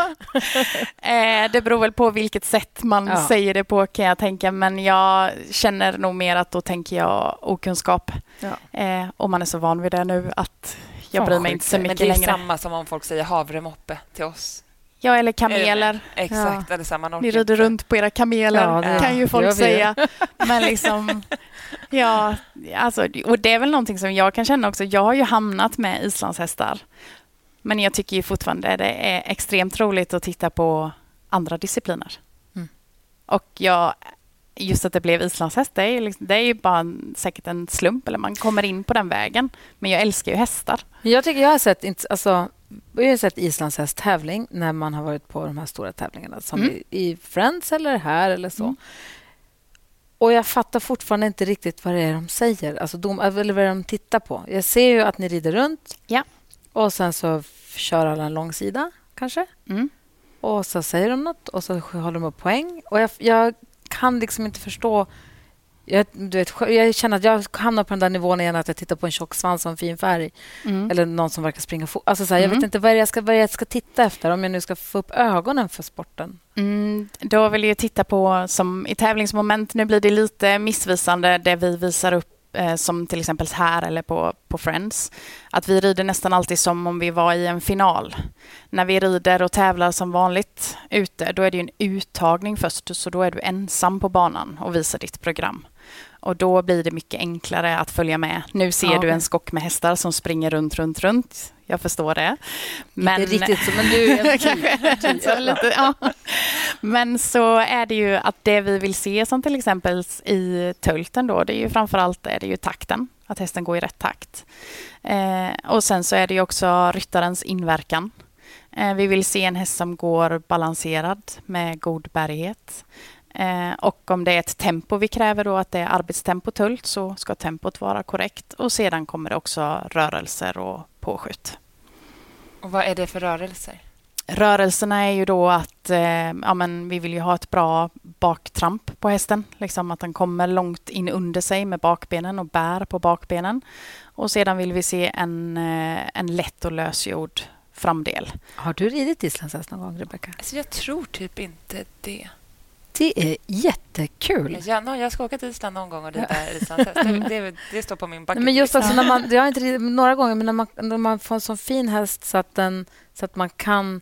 eh, det beror väl på vilket sätt man ja. säger det på kan jag tänka. Men jag känner nog mer att då tänker jag okunskap. Ja. Eh, om man är så van vid det nu att jag bryr mig inte så mycket längre. Men det är längre. samma som om folk säger havremoppe till oss. Ja, eller kameler. Exakt, ja. eller samma Ni rider runt på era kameler, ja, det, kan ju folk säga. Men liksom, ja, alltså, och det är väl någonting som jag kan känna också. Jag har ju hamnat med islandshästar. Men jag tycker ju fortfarande det är extremt roligt att titta på andra discipliner. Mm. Och jag, just att det blev islandshäst, det är ju, liksom, det är ju bara en, säkert en slump, eller man kommer in på den vägen. Men jag älskar ju hästar. Jag tycker jag har sett, alltså, jag har sett islandshästtävling när man har varit på de här stora tävlingarna som mm. i Friends eller här eller så. Mm. Och jag fattar fortfarande inte riktigt vad det är de säger, alltså de, eller vad de tittar på. Jag ser ju att ni rider runt ja. och sen så kör alla en lång sida, kanske. Mm. Och så säger de nåt och så håller de upp poäng. Och jag, jag kan liksom inte förstå jag, du vet, jag känner att jag hamnar på den där nivån igen att jag tittar på en tjock svans och en fin färg. Mm. Eller någon som verkar springa fort. Alltså, mm. Jag vet inte vad jag, ska, vad jag ska titta efter om jag nu ska få upp ögonen för sporten. Mm, då vill jag titta på, som i tävlingsmoment, nu blir det lite missvisande det vi visar upp Eh, som till exempel här eller på, på Friends. Att vi rider nästan alltid som om vi var i en final. När vi rider och tävlar som vanligt ute, då är det en uttagning först, så då är du ensam på banan och visar ditt program. Och då blir det mycket enklare att följa med. Nu ser ja, du en skock med hästar som springer runt, runt, runt. Jag förstår det. Men... Inte riktigt så, men du är lite, ja. Men så är det ju att det vi vill se som till exempel i tölten då, det är ju framförallt är det ju takten. Att hästen går i rätt takt. Eh, och sen så är det ju också ryttarens inverkan. Eh, vi vill se en häst som går balanserad med god bärighet. Eh, och om det är ett tempo vi kräver då att det är arbetstempo tult så ska tempot vara korrekt och sedan kommer det också rörelser och påskjut. Och vad är det för rörelser? Rörelserna är ju då att eh, ja, men vi vill ju ha ett bra baktramp på hästen. Liksom att den kommer långt in under sig med bakbenen och bär på bakbenen. Och sedan vill vi se en, eh, en lätt och lösgjord framdel. Har du ridit islandshäst någon gång, Rebecka? Alltså jag tror typ inte det. Det är jättekul. Ja, no, jag ska åka till Island någon gång och rida islandshäst. Det, det, det, står på min bucket men just också när man, Jag har inte ridit några gånger, men när man, när man får en så fin häst så att, den, så att man kan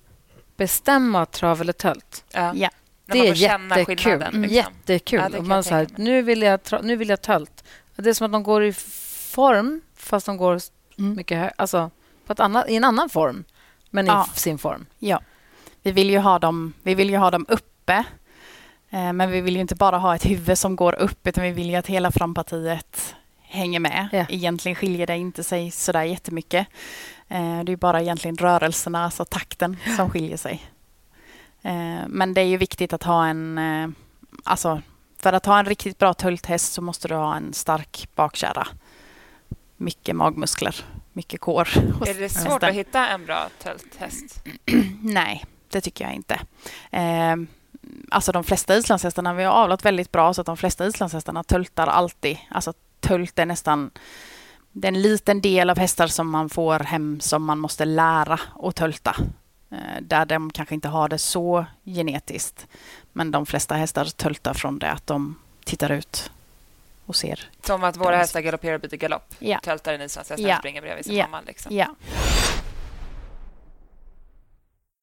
bestämma trav eller tölt. Ja. ja. Det är jättekul. Liksom. Jättekul. Ja, man så här, nu, vill jag, nu vill jag tölt. Det är som att de går i form, fast de går mm. mycket högre. Alltså, på ett annat, i en annan form, men ja. i sin form. Ja. Vi vill ju ha dem, vi vill ju ha dem uppe men vi vill ju inte bara ha ett huvud som går upp utan vi vill ju att hela frampartiet hänger med. Ja. Egentligen skiljer det inte sig så där jättemycket. Eh, det är bara egentligen rörelserna, alltså takten, som skiljer sig. Eh, men det är ju viktigt att ha en... Alltså, för att ha en riktigt bra tulthäst så måste du ha en stark bakkärra. Mycket magmuskler, mycket kår. Är det svårt hästen. att hitta en bra tulthäst? Nej, det tycker jag inte alltså de flesta islandshästarna, vi har avlat väldigt bra så att de flesta islandshästarna töltar alltid. Alltså tölt är nästan det är en liten del av hästar som man får hem som man måste lära att tölta. Eh, där de kanske inte har det så genetiskt. Men de flesta hästar töltar från det att de tittar ut och ser. Som att våra hästar galopperar och byter galopp. Ja. Töltar en islandshäst ja. springer bredvid sin ja. mamma. Liksom. Ja.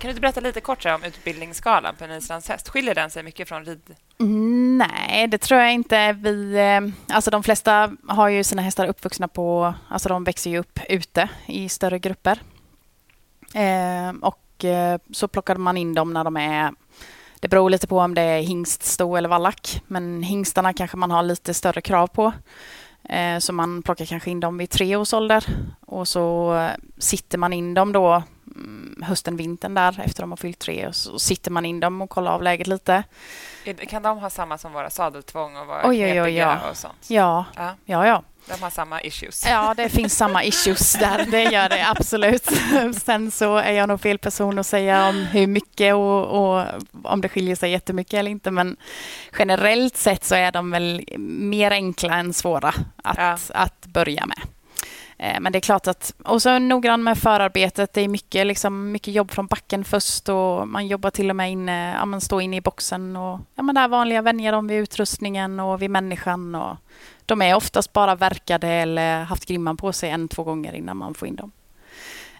Kan du inte berätta lite kort om utbildningsskalan på en islandshäst? Skiljer den sig mycket från rid mm, Nej, det tror jag inte. Vi, eh, alltså de flesta har ju sina hästar uppvuxna på, alltså de växer ju upp ute i större grupper. Eh, och eh, så plockar man in dem när de är, det beror lite på om det är hingst, sto eller vallack, men hingstarna kanske man har lite större krav på. Eh, så man plockar kanske in dem vid tre års ålder och så eh, sitter man in dem då hösten, vintern där efter de har fyllt tre och så sitter man in dem och kollar av läget lite. Kan de ha samma som våra sadeltvång och vara oj, oj, oj, ja. och sånt? Ja, ja, ja. ja. De har samma issues. Ja, det finns samma issues där. Det gör det absolut. Sen så är jag nog fel person att säga om hur mycket och, och, om det skiljer sig jättemycket eller inte. Men generellt sett så är de väl mer enkla än svåra att, ja. att börja med. Eh, men det är klart att, och så noggrann med förarbetet. Det är mycket, liksom, mycket jobb från backen först och man jobbar till och med inne, ja, man står inne i boxen och ja, men det här vanliga vänjer dem vid utrustningen och vid människan. Och de är oftast bara verkade eller haft grimman på sig en, två gånger innan man får in dem.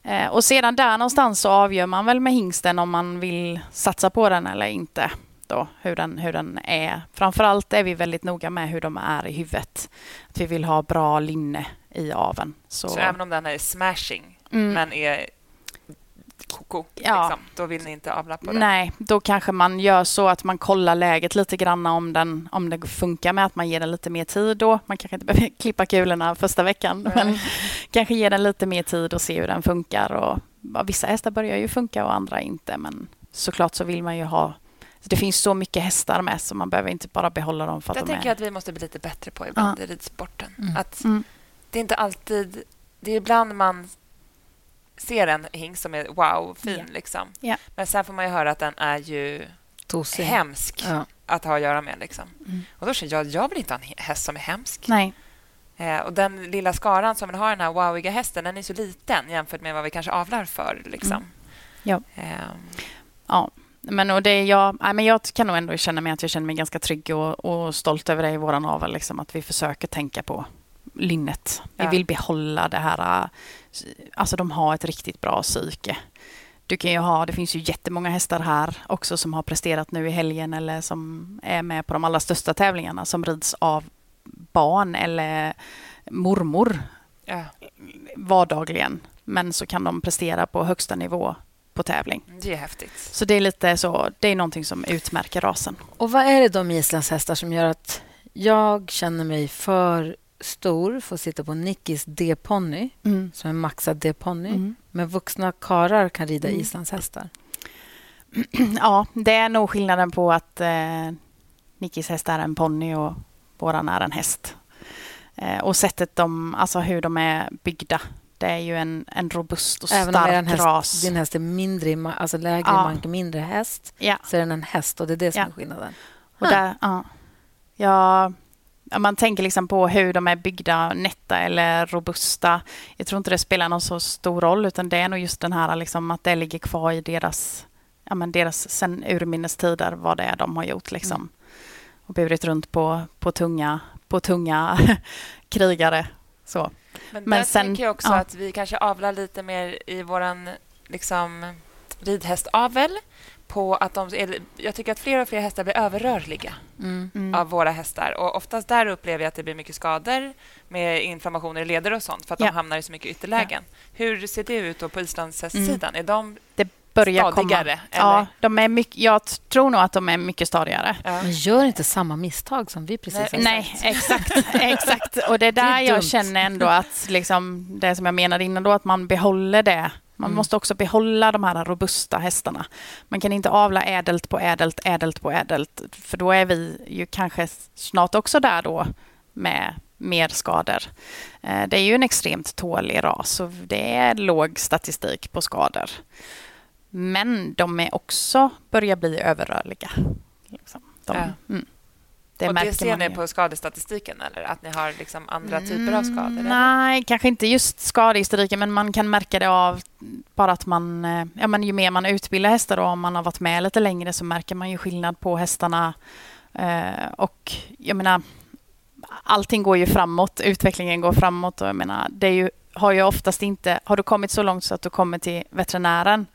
Eh, och sedan där någonstans så avgör man väl med hingsten om man vill satsa på den eller inte. Då, hur, den, hur den är. Framförallt är vi väldigt noga med hur de är i huvudet. Att vi vill ha bra linne i aven. Så, så även om den är smashing mm. men är koko, ja. liksom, då vill ni inte avla på den? Nej, då kanske man gör så att man kollar läget lite grann om, den, om det funkar med att man ger den lite mer tid då. Man kanske inte behöver klippa kulorna första veckan, Nej. men kanske ger den lite mer tid och se hur den funkar. Och, ja, vissa hästar börjar ju funka och andra inte, men såklart så vill man ju ha det finns så mycket hästar med så man behöver inte bara behålla dem för att det de tänker är... att vi måste bli lite bättre på ibland ja. i ridsporten. Mm. Att mm. Det är inte alltid... Det är ibland man ser en hingst som är wow, fin. Yeah. Liksom. Yeah. Men sen får man ju höra att den är ju Tosig. hemsk ja. att ha att göra med. Liksom. Mm. Och då känner jag jag vill inte ha en häst som är hemsk. Nej. Eh, och Den lilla skaran som vill ha den här wowiga hästen den är så liten jämfört med vad vi kanske avlar för. Liksom. Mm. Ja. Eh. ja. Men, och det jag, nej, men jag kan nog ändå känna mig att jag känner mig ganska trygg och, och stolt över det i vår avel. Liksom, att vi försöker tänka på lynnet. Vi ja. vill behålla det här... Alltså de har ett riktigt bra psyke. Du kan ju ha, det finns ju jättemånga hästar här också som har presterat nu i helgen eller som är med på de allra största tävlingarna som rids av barn eller mormor ja. vardagligen. Men så kan de prestera på högsta nivå på tävling. Det är häftigt. Så det är lite så, det är någonting som utmärker rasen. Och vad är det då med islandshästar som gör att jag känner mig för stor får sitta på Nickis D-ponny, mm. som är maxad D-ponny. Mm. Men vuxna karar kan rida mm. islandshästar. Ja, det är nog skillnaden på att eh, Nickis häst är en ponny och våran är en häst. Eh, och sättet de, alltså hur de är byggda. Det är ju en, en robust och Även stark häst, ras. Din häst är mindre, alltså lägre ja. mank, mindre häst, ja. så är den en häst och det är det som ja. är skillnaden. Och där, ja. Jag man tänker liksom på hur de är byggda, nätta eller robusta. Jag tror inte det spelar någon så stor roll, utan det är nog just den här liksom, att det ligger kvar i deras, ja, men deras sen urminnes tider, vad det är de har gjort. Liksom. Mm. Och burit runt på, på tunga, på tunga krigare. Så. Men, men där sen, tänker jag också ja. att vi kanske avlar lite mer i våran liksom, ridhästavel på att de är, jag tycker att fler och fler hästar blir överrörliga mm. mm. av våra hästar. Och Oftast där upplever jag att det blir mycket skador med inflammationer i leder och sånt för att ja. de hamnar i så mycket ytterlägen. Ja. Hur ser det ut då på islandshästsidan? Mm. Är de det börjar stadigare? Komma. Ja, de är mycket, jag tror nog att de är mycket stadigare. Ja. Men gör inte samma misstag som vi precis Nej, Nej exakt, exakt. Och det är där det är jag känner ändå att liksom, det som jag menade innan då, att man behåller det man mm. måste också behålla de här robusta hästarna. Man kan inte avla ädelt på ädelt, ädelt på ädelt. För då är vi ju kanske snart också där då med mer skador. Eh, det är ju en extremt tålig ras och det är låg statistik på skador. Men de är också börjar bli överrörliga. Liksom. De, ja. mm. Det och det ser ni på skadestatistiken, eller att ni har liksom andra typer av skador? Mm, nej, kanske inte just skadehistoriken, men man kan märka det av bara att man... Eh, ja, men ju mer man utbildar hästar och om man har varit med lite längre så märker man ju skillnad på hästarna. Eh, och jag menar, allting går ju framåt, utvecklingen går framåt och jag menar, det ju, har ju oftast inte... Har du kommit så långt så att du kommer till veterinären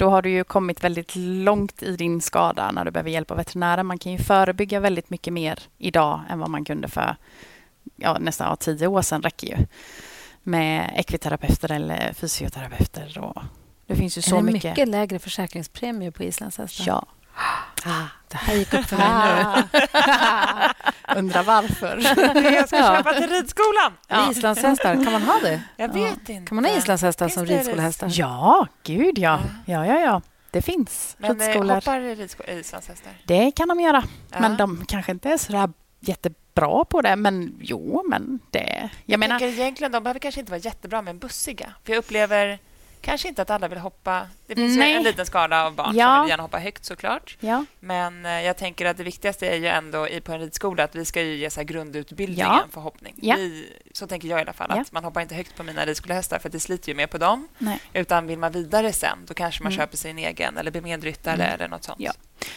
då har du ju kommit väldigt långt i din skada när du behöver hjälp av veterinären. Man kan ju förebygga väldigt mycket mer idag än vad man kunde för ja, nästan ja, tio år sedan räcker ju. Med ekviterapeuter eller fysioterapeuter. Och det finns ju så är det mycket. mycket lägre försäkringspremie på islandshästar? Ja. Ah, det här gick upp för mig nu. Undrar varför. Jag ska Ja. köpa till ridskolan. Ja. Islandshästar, kan man ha det? Jag vet inte. Kan man ha islandshästar Finns som ridskolehästar? Ja, gud ja. Ja, ja, ja. Det finns Men eh, ridskolor. hoppar ridsko- islandshästar? Det kan de göra. Ja. Men de kanske inte är så där jättebra på det. Men jo, men det... Jag, Jag menar, tänker egentligen, de behöver kanske inte vara jättebra, men bussiga. För jag upplever kanske inte att alla vill hoppa. Det finns Nej. en liten skala av barn Ja. som vill gärna hoppa högt såklart. ja, Men eh, jag tänker att det viktigaste är ju ändå i på en ridskola att vi ska ju ge så grundutbildningen Ja. för hoppning. Ja. Vi, så tänker jag i alla fall. Att man hoppar inte högt på mina ridskolehästar för det sliter ju mer på dem. nej. Utan vill man vidare sen, då kanske man Mm. köper sin egen eller blir medryttare Mm. eller något sånt. Ja.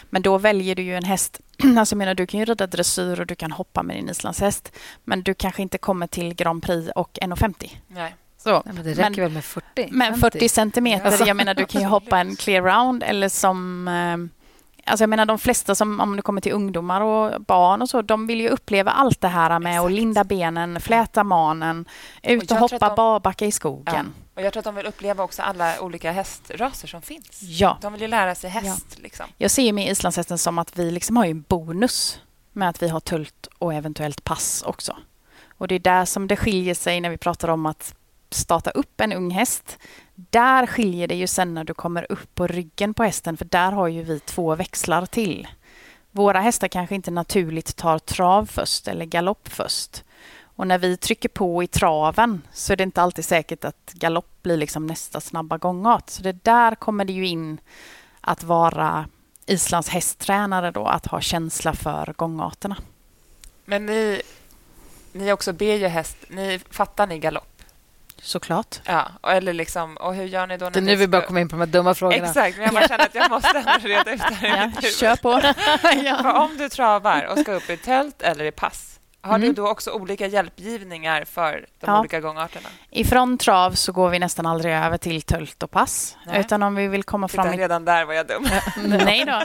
Men då väljer du ju en häst. Alltså menar, du kan ju rida dressyr och du kan hoppa med din islandshäst. Men du kanske inte kommer till Grand Prix och 1,50. Nej. Så. Nej, men det räcker Men- väl med 40? Men 40 centimeter, Alltså. jag menar du kan ju hoppa en clear round eller som... eh, Alltså jag menar de flesta som, om du kommer till ungdomar och barn och så, de vill ju uppleva allt det här med att Exakt. linda benen, fläta manen, ut och, tror hoppa att de- barbacka i Ja. skogen. Och jag tror att de vill uppleva också alla olika hästraser som finns. Ja. De vill ju lära sig häst. Liksom. Jag ser ju med islandshästen som att vi liksom har ju en bonus med att vi har tult och eventuellt pass också. Och det är där som det skiljer sig när vi pratar om att starta upp en ung häst. Där skiljer det ju sen när du kommer upp på ryggen på hästen för där har ju vi två växlar till. Våra hästar kanske inte naturligt tar trav först eller galopp först. Och när vi trycker på i traven så är det inte alltid säkert att galopp blir liksom nästa snabba gångart. Så det där kommer det ju in att vara Islands hästtränare då, att ha känsla för gångarterna. Men ni, ni också ber ju häst... Ni, fattar ni galopp? Såklart. Ja, och, eller liksom, och hur gör ni då? När Det är nu vi ska- börjar komma in på de här dumma frågorna. Exakt, men jag bara känner att jag måste ändå reda ut det här Ja, kör på. För ja. om du travar och ska upp i tält eller i pass, har du Mm. då också olika hjälpgivningar för de Ja. olika gångarterna? Ifrån trav så går vi nästan aldrig över till tölt och pass. Nej. Utan om vi vill komma Titta, fram i... redan där var jag dum. Nej då.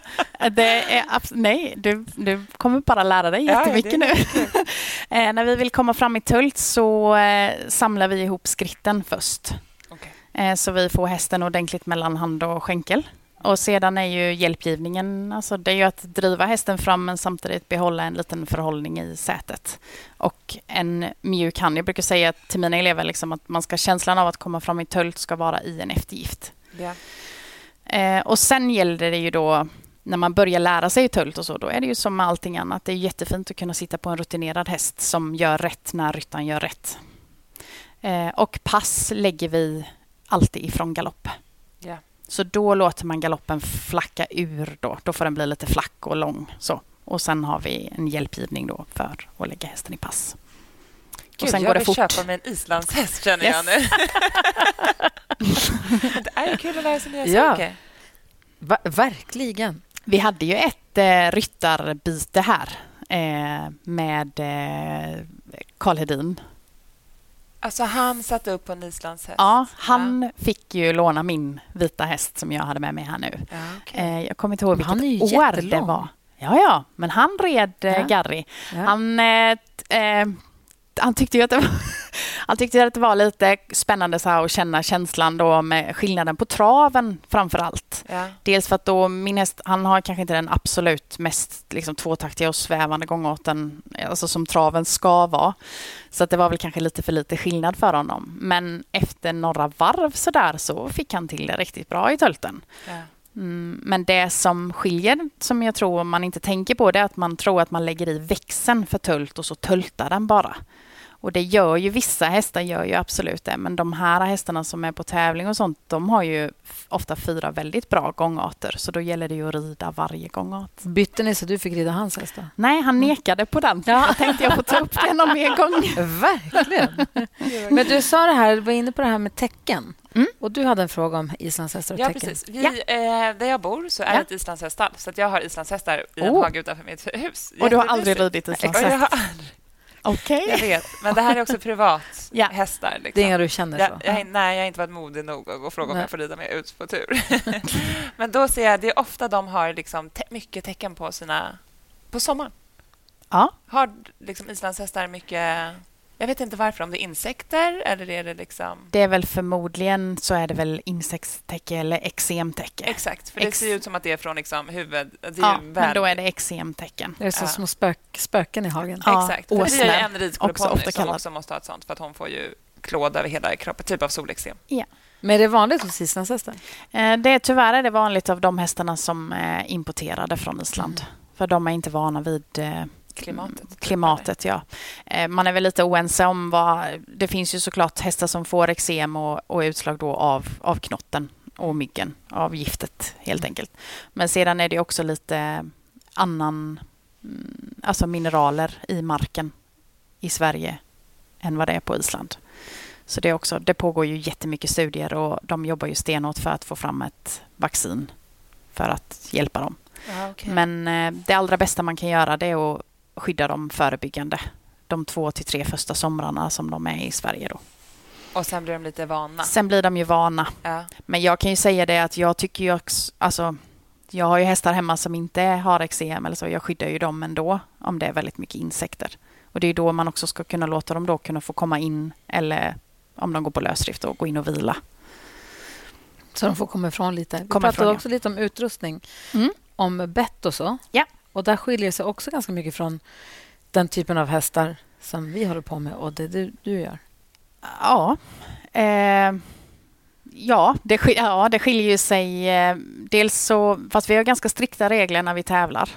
Det är abs- nej, du, du kommer bara lära dig Ja, ja, jättemycket är nu. eh, när vi vill komma fram i tölt så eh, samlar vi ihop skritten först. Okej. Eh, så vi får hästen ordentligt mellan hand och skänkel. Och sedan är ju hjälpgivningen, alltså det är ju att driva hästen fram men samtidigt behålla en liten förhållning i sätet. Och en mjuk hand. Jag brukar säga till mina elever liksom att man ska känslan av att komma fram i tölt ska vara i en eftergift. Ja. Eh, och sen gäller det ju då när man börjar lära sig tölt och så, då är det ju som med allting annat. Det är jättefint att kunna sitta på en rutinerad häst som gör rätt när ryttaren gör rätt. Eh, och pass lägger vi alltid ifrån galopp. Ja. Så då låter man galoppen flacka ur då. Då får den bli lite flack och lång. Så. Och sen har vi en hjälpgivning då för att lägga hästen i pass. Gud, och sen jag går det vill fort. köpa mig en islandshäst, känner jag nu. det är kul att lära sig nya Ja. saker. Va- verkligen. Vi hade ju ett eh, ryttarbyte här eh, med eh, Karl Hedin. Alltså, han satte upp på en islandshäst. Ja, han fick ju låna min vita häst som jag hade med mig här nu. Ja, okej. Eh, jag kommer inte ihåg vilket han är ju år det jättelång. var. Ja, ja, men han red eh, Ja. Garry. Ja. Han, eh, eh, han tyckte ju att det var, han tyckte att det var lite spännande så här att känna känslan då med skillnaden på traven framför allt. Ja. Dels för att då min häst, han har kanske inte den absolut mest liksom, tvåtaktiga och svävande gångarten alltså som traven ska vara. Så att det var väl kanske lite för lite skillnad för honom. Men efter några varv så där så fick han till det riktigt bra i tölten. Ja. Mm, men det som skiljer, som jag tror man inte tänker på, det är att man tror att man lägger i växeln för tölt och så töltar den bara. Och det gör ju vissa hästar, gör ju absolut det. Men de här hästarna som är på tävling och sånt, de har ju ofta fyra väldigt bra gångarter. Så då gäller det ju att rida varje gångart. Bytte ni så du fick rida hans häst? då? Nej, han nekade på den. Jag tänkte jag får ta upp det någon mer gång. Verkligen. Men du sa det här, du var inne på det här med tecken. Mm. Och du hade en fråga om islandshästar och Ja, tecken. precis. Vi, Ja. eh, där jag bor så är Ja. det ett islandshäststall. Så att jag har islandshästar i en Oh. hage utanför mitt hus. Och du har aldrig ridit islandshäst? Okej. Jag vet, men det här är också privat Ja. hästar. Liksom. Det är inga du känner jag, så? jag, nej, jag har inte varit modig nog att gå och fråga om Nej. jag får rida med ut på tur. men då ser jag, det är ofta de har liksom te- mycket tecken på sina... På sommaren. Ja. Har liksom islandshästar mycket... Jag vet inte varför, om det är insekter eller är det liksom... Det är väl förmodligen så är det väl insektstäcke eller eksemtäcke. Exakt, för det Ex- ser ut som att det är från liksom huvud... Det är Ja, ju men då är det eksemtecken. Det är så Ja. små spök, spöken i hagen. Ja. Exakt. För det är en ridskoleponny som också måste ha ett sånt för att hon får ju klåda över hela kroppen, typ av solexem. Men är det vanligt hos islandshästar? Eh, Det är, tyvärr är det vanligt av de hästarna som är importerade från Island. För de är inte vana vid eh, Klimatet. typ, klimatet. Ja. Eh, Man är väl lite oense om vad... Det finns ju såklart hästar som får eksem och, och utslag då av, av knotten och myggen, av giftet helt enkelt. Men sedan är det också lite annan, mm, alltså mineraler i marken i Sverige än vad det är på Island. Så det, är också, det pågår ju jättemycket studier och de jobbar ju stenhårt för att få fram ett vaccin för att hjälpa dem. Ja, okej. Men eh, det allra bästa man kan göra det är att skydda dem förebyggande. De två till tre första somrarna som de är i Sverige då. Och sen blir de lite vana. Sen blir de ju vana. Ja. Men jag kan ju säga det att jag tycker ju också, alltså jag har ju hästar hemma som inte har eksem eller så. Jag skyddar ju dem ändå om det är väldigt mycket insekter. Och det är då man också ska kunna låta dem då kunna få komma in eller om de går på lösdrift och gå in och vila. Så de får komma ifrån lite. Vi Komma pratade ifrån, ja. också lite om utrustning, Mm. om bett och så. Ja. Och där skiljer det sig också ganska mycket från den typen av hästar som vi håller på med och det du, du gör. Ja. Eh, ja, det, ja, det skiljer ju sig. Eh, dels så, fast vi har ganska strikta regler när vi tävlar.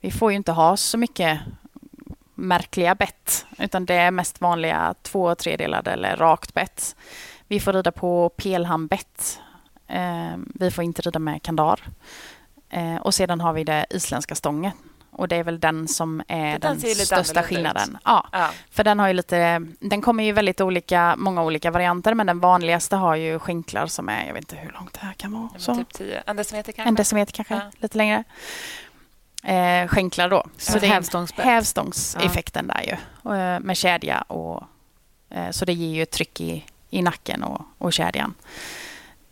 Vi får ju inte ha så mycket märkliga bett, utan det är mest vanliga två och tredelade eller rakt bett. Vi får rida på pelhambett. Eh, vi får inte rida med kandar. Eh, och sedan har vi det isländska stången. Och det är väl den som är Den den, största skillnaden. ut. Ja, Ja. för den har ju lite, den kommer ju väldigt olika, många olika varianter, men den vanligaste har ju skänklar som är, jag vet inte hur långt det här kan vara. Så. Typ 10. En decimeter kanske? En decimeter kanske, Ja. lite längre. Eh, skänklar då. Så det är hävstångsbett. hävstångseffekten där ju. Och, eh, med kedja och eh, så det ger ju ett tryck i, i nacken och, och kedjan.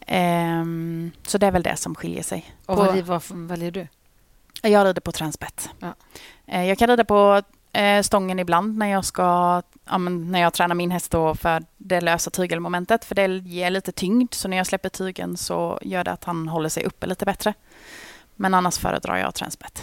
Ehm, så det är väl det som skiljer sig. Och På- vad, vad väljer du? jag rider på transbett. Ja. Eh, Jag kan rida på eh, stången ibland när jag ska ja, när jag tränar min häst då för det lösa tygelmomentet. För det ger lite tyngd. Så när jag släpper tygen så gör det att han håller sig uppe lite bättre. Men annars föredrar jag transbett.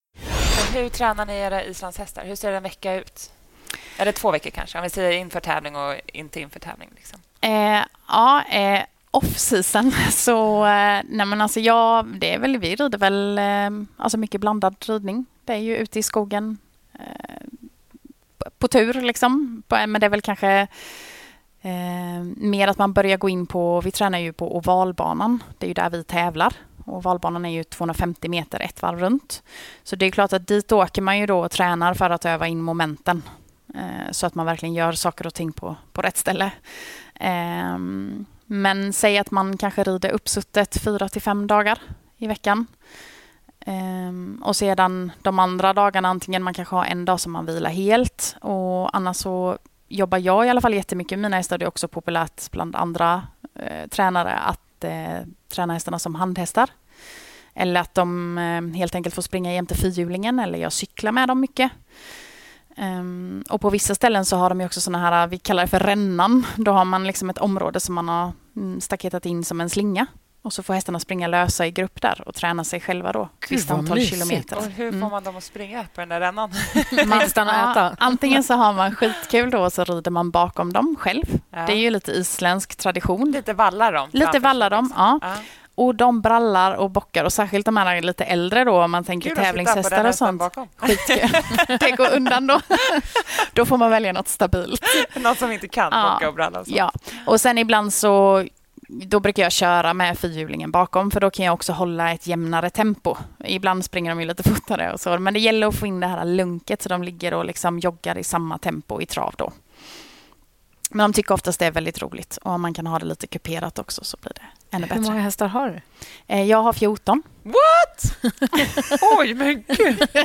Och hur tränar ni era islandshästar? Hur ser en vecka ut? Eller två veckor kanske, om vi säger inför tävling och inte inför tävling. Liksom. Eh, ja, eh, off-season så... Eh, nej men alltså jag, det är väl, vi rider väl eh, alltså mycket blandad ridning. Det är ju ute i skogen eh, på- på tur liksom. På- eh, Men det är väl kanske eh, mer att man börjar gå in på... Vi tränar ju på ovalbanan. Det är ju där vi tävlar. Och Valbanan är ju 250 meter ett varv runt. Så det är klart att dit åker man ju då och tränar för att öva in momenten. Eh, så att man verkligen gör saker och ting på, på rätt ställe. Eh, men säg att man kanske rider uppsuttet fyra till fem dagar i veckan. Ehm, och sedan de andra dagarna, antingen man kanske har en dag som man vilar helt och annars så jobbar jag i alla fall jättemycket. Mina hästar det är också populärt bland andra eh, tränare att eh, träna hästarna som handhästar. Eller att de eh, helt enkelt får springa jämte fyrhjulingen eller jag cyklar med dem mycket. Um, och på vissa ställen så har de ju också sådana här, vi kallar det för rännan. Då har man liksom ett område som man har mm, staketat in som en slinga. Och så får hästarna springa lösa i grupp där och träna sig själva då. Gud, Visst vad antal mysigt. kilometer. Och hur får Mm. man dem att springa på den där rännan? Man, stanna och äta. antingen så har man skitkul då och så rider man bakom dem själv. Ja. Det är ju lite isländsk tradition. Lite vallar dem. Lite vallar dem, liksom. ja. och de brallar och bockar och särskilt de här lite äldre då om man tänker den tävlingshästar och sånt. bakom. Skitkul. det går undan då. då får man välja något stabilt. Någon som inte kan Ja. bocka och bralla. och så. Ja, och sen ibland så då brukar jag köra med fyrhjulingen bakom för då kan jag också hålla ett jämnare tempo. Ibland springer de ju lite fortare och så, men det gäller att få in det här lunket så de ligger och liksom joggar i samma tempo i trav då. Men de tycker oftast det är väldigt roligt och om man kan ha det lite kuperat också så blir det ännu Hur många bättre. hästar har du? Eh, Jag har 14. What? Oj, men gud.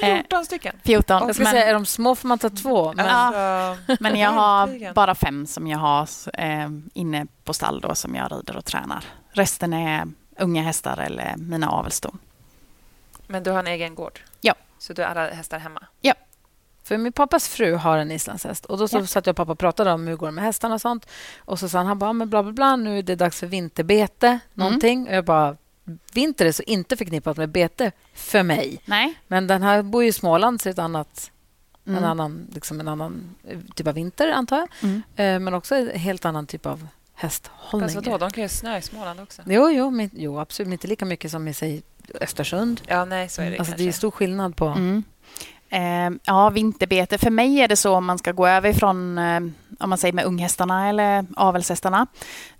Eh, 14 stycken. 14. Jag ska men- säga, är de små får man ta två. Men Alltså, Men jag har bara fem som jag har eh, inne på stall då, som jag rider och tränar. Resten är unga hästar eller mina avelston. Men du har en egen gård? Ja. Så du har alla hästar hemma? För min pappas fru har en islandshäst. Och då så Ja. satt jag och pappa och pratade om hur det går med hästarna och sånt. Och så sa han, han bara, men bla bla bla, nu är det dags för vinterbete, någonting. Och jag bara, vinter är så inte förknippat med bete för mig. Nej. Men den här bor ju i Småland, så det är ett annat, en, Mm. annan, liksom en annan eh, typ av vinter, antar jag. Mm. Eh, Men också en helt annan typ av hästhållning. Fast vadå, de kan ju snö i Småland också. Jo, jo, men, jo, absolut. Men inte lika mycket som i säg, Östersund. Ja, nej, så är det Alltså, kanske. det är stor skillnad på... Mm. Eh, ja, vinterbete. För mig är det så om man ska gå över ifrån, eh, om man säger med unghästarna eller avelshästarna,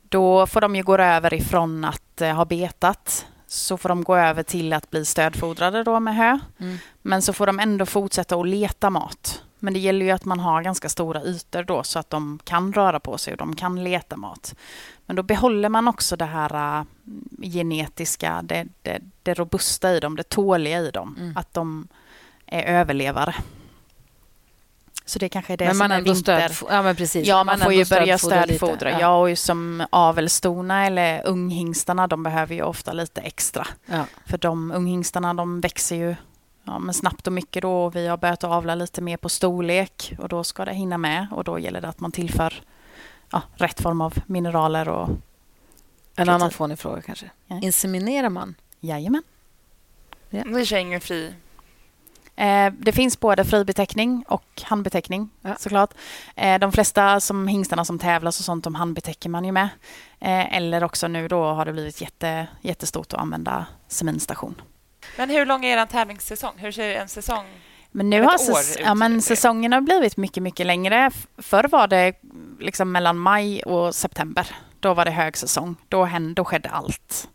då får de ju gå över ifrån att eh, ha betat, så får de gå över till att bli stödfodrade då med hö. Mm. Men så får de ändå fortsätta att leta mat. Men det gäller ju att man har ganska stora ytor då så att de kan röra på sig och de kan leta mat. Men då behåller man också det här äh, genetiska, det, det, det robusta i dem, det tåliga i dem. Mm. Att de är överlevare. Så det kanske är det men som man är ändå vinter. stöd, ja, men precis. Ja, man får ju börja stödfodra. Ja. Ja, och ju som avelstona eller unghingstarna, de behöver ju ofta lite extra. Ja. För de unghingstarna, de växer ju ja, men snabbt och mycket då. Och vi har börjat avla lite mer på storlek och då ska det hinna med. Och då gäller det att man tillför ja, rätt form av mineraler och En annan fånig fråga kanske. Ja. Inseminerar man? jajamän. Ni kör ingen fri... Eh, det finns både fribeteckning och handbeteckning Ja. såklart. Eh, de flesta som hingstarna som tävlas och sånt, de handbetäcker man ju med. Eh, eller också nu då har det blivit jätte, jättestort att använda seminstation. Men hur lång är er tävlingssäsong? Hur ser en säsong Men nu har säs- ja, men säsongen har blivit mycket, mycket längre. Förr var det liksom mellan maj och september. Då var det högsäsong. Då, hände, då skedde allt.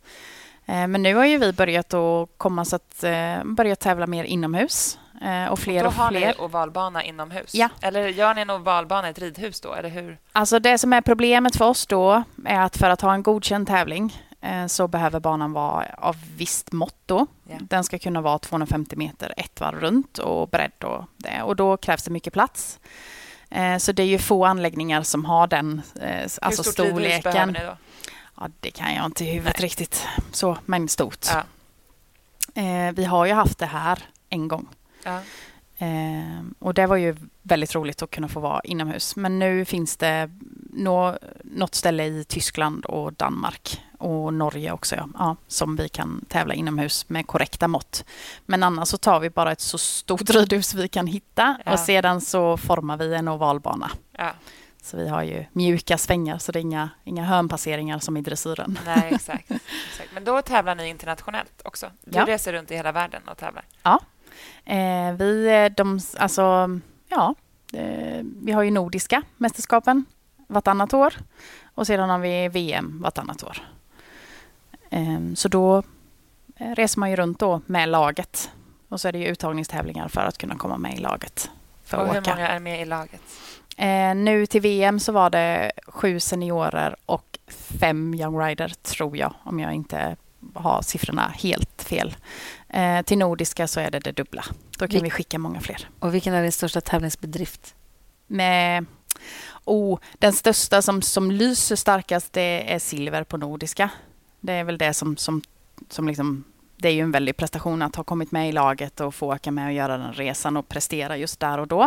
Eh, Men nu har ju vi börjat att komma så att eh, börja tävla mer inomhus. eh, Och fler Då och har fler. ni ovalbana inomhus? Ja. Eller gör ni en ovalbana i ett ridhus då? Eller hur? Alltså det som är problemet för oss då är att för att ha en godkänd tävling så behöver banan vara av visst mått då. Ja. Den ska kunna vara 250 meter ett varv runt och bredd och det. Och då krävs det mycket plats. Så det är ju få anläggningar som har den alltså hur stort ridhus behöver storleken. ni då? Ja, det kan jag inte i huvudet riktigt. Så, men stort. Ja. Eh, Vi har ju haft det här en gång. Ja. Eh, och det var ju väldigt roligt att kunna få vara inomhus. Men nu finns det nå, något ställe i Tyskland och Danmark och Norge också ja, ja, som vi kan tävla inomhus med korrekta mått. Men annars så tar vi bara ett så stort ridhus vi kan hitta Ja. och sedan så formar vi en ovalbana. Ja. Så vi har ju mjuka svängar så det är inga, inga hörnpasseringar som i dressyren. Nej, exakt. exakt. Men då tävlar ni internationellt också? Du Ja. reser runt i hela världen och tävlar? Eh, vi, de, alltså, ja, eh, vi har ju nordiska mästerskapen vartannat år och sedan har vi VM vartannat år. Eh, så då eh, reser man ju runt då med laget och så är det ju uttagningstävlingar för att kunna komma med i laget. För och hur många är med i laget? Eh, nu till VM så var det sju seniorer och fem young rider, tror jag, om jag inte har siffrorna helt fel. Eh, till nordiska så är det det dubbla. Då kan Vi- vi skicka många fler. Och vilken är din största tävlingsbedrift? Med, oh, den största som, som lyser starkast det är silver på nordiska. Det är väl det som, som, som liksom, det är ju en väldig prestation att ha kommit med i laget och få åka med och göra den resan och prestera just där och då.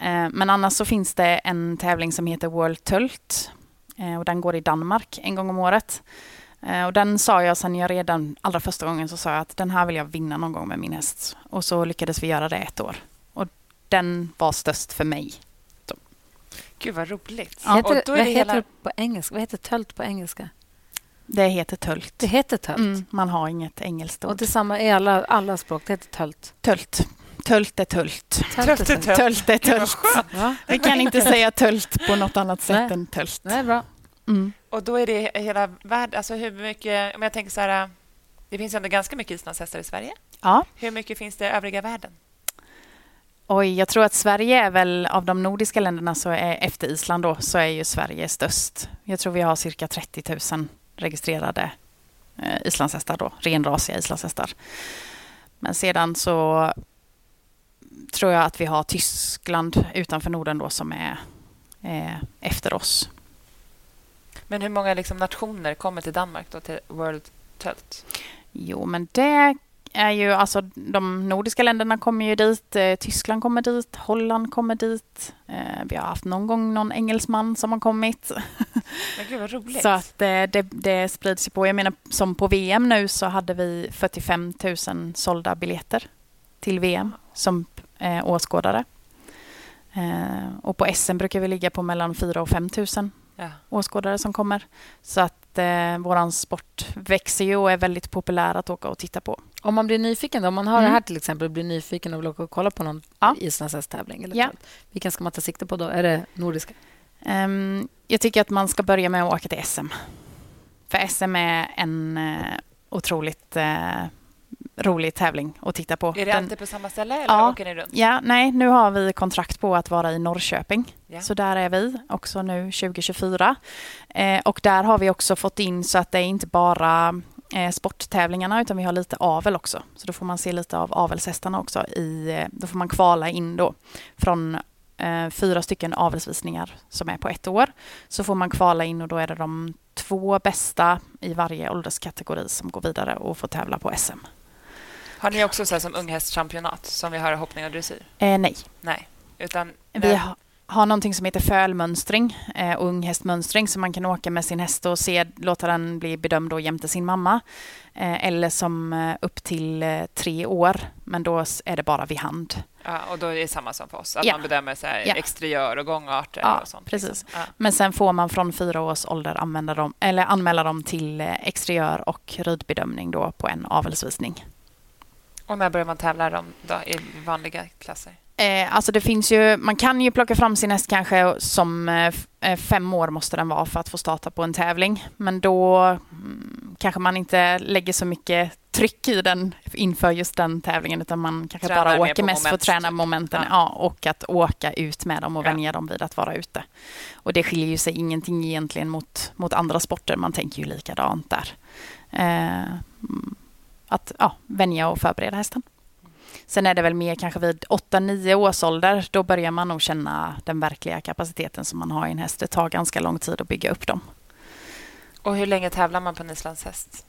Eh, Men annars så finns det en tävling som heter World Tult eh, och den går i Danmark en gång om året. Eh, Och den sa jag sen jag redan allra första gången så sa jag att den här vill jag vinna någon gång med min häst. Och så lyckades vi göra det ett år. Och den var störst för mig. Gud, vad roligt. Heter, och då är vad det heter hela... det på engelska? Vad heter tölt på engelska? Det heter tölt. Det heter tölt. Mm, man har inget engelskt Och ord. detsamma i alla, alla språk. Det heter tölt. Tölt. Tölt är tölt. Tölt är Tölt är Tölt är tölt. Ja. Vi kan inte säga tölt på något annat sätt Nej. än tölt. Nej, bra. Mm. Och då är det hela världen... Alltså hur mycket... Om jag tänker så här... Det finns ju ändå ganska mycket islandshästar i Sverige. Ja. Hur mycket finns det i övriga världen? Oj, jag tror att Sverige är väl av de nordiska länderna så är efter Island då så är ju Sverige störst. Jag tror vi har cirka 30 000 registrerade eh, islandshästar då, renrasiga islandshästar. Men sedan så tror jag att vi har Tyskland utanför Norden då som är eh, efter oss. Men hur många liksom nationer kommer till Danmark då till World Tölt? Jo, men det är ju alltså de nordiska länderna kommer ju dit. Eh, Tyskland kommer dit, Holland kommer dit. Eh, vi har haft någon gång någon engelsman som har kommit. Men gud, vad roligt. Så att eh, det, det sprids ju på. Jag menar, som på VM nu så hade vi 45 000 sålda biljetter till VM som eh, åskådare. Och på SM brukar vi ligga på mellan 4 000 och 5 000 Ja. åskådare som kommer. Så att eh, våran sport växer ju och är väldigt populär att åka och titta på. Om man blir nyfiken, då, om man har Mm. det här till exempel och blir nyfiken och vill åka och kolla på någon Ja. islandshästtävling. Ja. Vilken ska man ta sikte på då? Är det nordiska? Ehm, jag tycker att man ska börja med att åka till SM. För SM är en eh, otroligt eh, rolig tävling att titta på. Är det Den- alltid på samma ställe eller Ja. åker ni runt? Ja, nej, nu har vi kontrakt på att vara i Norrköping. Ja. Så där är vi också nu 2024. Eh, och där har vi också fått in så att det är inte bara eh, sporttävlingarna utan vi har lite avel också. Så då får man se lite av avelshästarna också. I, eh, då får man kvala in då från eh, fyra stycken avelsvisningar som är på ett år. Så får man kvala in och då är det de två bästa i varje ålderskategori som går vidare och får tävla på SM. Har ni också så här som unghästchampionat som vi har i hoppning och dressyr? Eh, nej. Nej. Utan Vi ha, har någonting som heter fölmönstring eh, och unghästmönstring så man kan åka med sin häst och se, låta den bli bedömd då jämte sin mamma. Eh, eller som eh, upp till eh, tre år, men då är det bara vid hand. Ja, och då är det samma som för oss, att Ja. man bedömer så här Ja. exteriör och gångarter Ja, och sånt. precis. Liksom. Ja. Men sen får man från fyra års ålder använda dem, eller anmäla dem till eh, exteriör och ridbedömning då på en avelsvisning. Och när börjar man tävla dem då, i vanliga klasser? Eh, alltså det finns ju, man kan ju plocka fram sin häst kanske som eh, eh, fem år måste den vara för att få starta på en tävling. Men då mm, kanske man inte lägger så mycket tryck i den inför just den tävlingen utan man kanske Tränar bara åker mest för att moment, träna typ. momenten Ja. ja. och att åka ut med dem och Ja. vänja dem vid att vara ute. Och det skiljer ju sig ingenting egentligen mot, mot andra sporter. Man tänker ju likadant där. Eh, mm, att ja, vänja och förbereda hästen. Sen är det väl mer kanske vid 8-9 års ålder. Då börjar man nog känna den verkliga kapaciteten som man har i en häst. Det tar ganska lång tid att bygga upp dem. Och hur länge tävlar man på en islandshäst?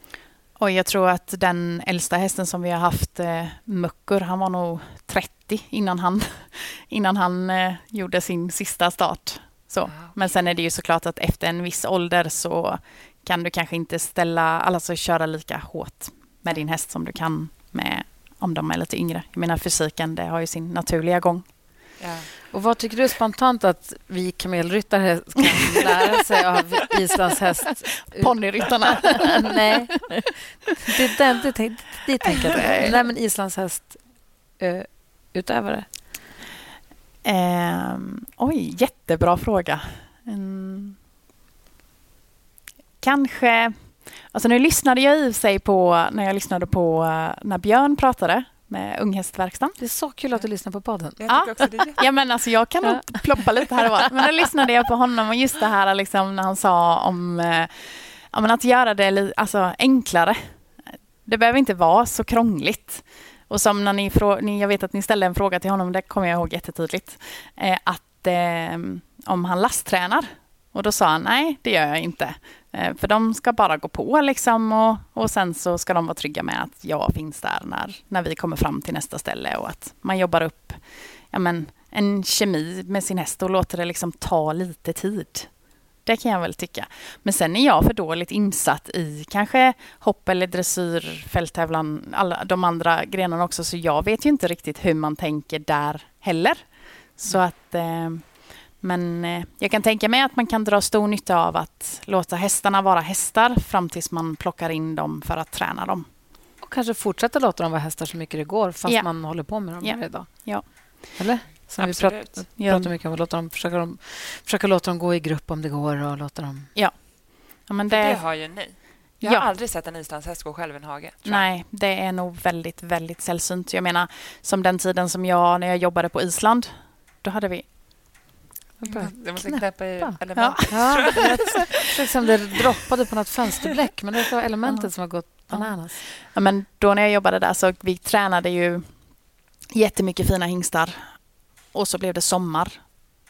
Och jag tror att den äldsta hästen som vi har haft, eh, Muckur, han var nog 30 innan han, innan han eh, gjorde sin sista start. Så. Wow. Men sen är det ju såklart att efter en viss ålder så kan du kanske inte ställa, alltså köra lika hårt med din häst som du kan med om de är lite yngre. Jag menar fysiken, det har ju sin naturliga gång. Ja. Och vad tycker du spontant att vi kamelryttare kan lära sig av islandshäst? Ponnyryttarna. Nej, det är den, det, tänk, det tänker jag. inte. Nej, men islandshäst eh, utövare. Ehm, oj, jättebra fråga. Mm. Kanske... Alltså nu lyssnade jag i sig på när jag lyssnade på eh, när Björn pratade med Unghästverkstan. Det är så kul att du lyssnar på podden. Jag Ja. Ja, men alltså jag kan nog ploppa lite här och var. Men då lyssnade jag på honom och just det här liksom, när han sa om eh, ja, men att göra det alltså, enklare. Det behöver inte vara så krångligt. Och som när ni, jag vet att ni ställde en fråga till honom, det kommer jag ihåg jättetydligt, eh, att eh, om han lasttränar. Och då sa han, nej det gör jag inte. Eh, för de ska bara gå på liksom och, och sen så ska de vara trygga med att jag finns där när, när vi kommer fram till nästa ställe och att man jobbar upp ja, men, en kemi med sin häst och låter det liksom ta lite tid. Det kan jag väl tycka. Men sen är jag för dåligt insatt i kanske hopp eller dressyr, fälttävlan, alla de andra grenarna också, så jag vet ju inte riktigt hur man tänker där heller. Så att, eh, men eh, jag kan tänka mig att man kan dra stor nytta av att låta hästarna vara hästar fram tills man plockar in dem för att träna dem. Och kanske fortsätta låta dem vara hästar så mycket det går fast Ja. man håller på med dem Ja. varje dag. Ja. Eller? Som vi Absolut. prat, Ja. pratar mycket om. att Låta dem, försöka, dem, försöka låta dem gå i grupp om det går och låta dem... Ja, men För det det, har ju ni. Jag har Ja. aldrig sett en islandshäst gå själv i en hage. nej, det är nog väldigt, väldigt sällsynt. Jag menar, som den tiden som jag, när jag jobbade på Island, då hade vi... Du måste knäppa i elementet. Ja, det är som det droppade på något fönsterbläck men det var elementet som har gått bananas. Ja, men då när jag jobbade där så vi tränade ju jättemycket fina hingstar och så blev det sommar.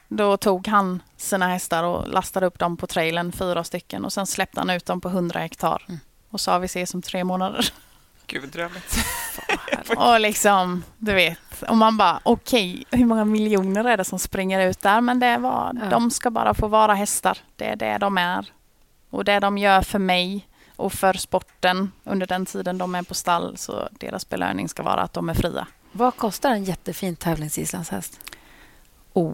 Då tog han sina hästar och lastade upp dem på trailern, fyra stycken och sen släppte han ut dem på 100 hektar Mm. och sa vi ses om tre månader. Gud, drömmigt. Och liksom, du vet, och man bara okej, hur många miljoner är det som springer ut där? Men det var, Ja. de ska bara få vara hästar. Det är det de är. Och det de gör för mig och för sporten under den tiden de är på stall, så deras belöning ska vara att de är fria. Vad kostar en jättefin tävlingsislandshäst? Oh,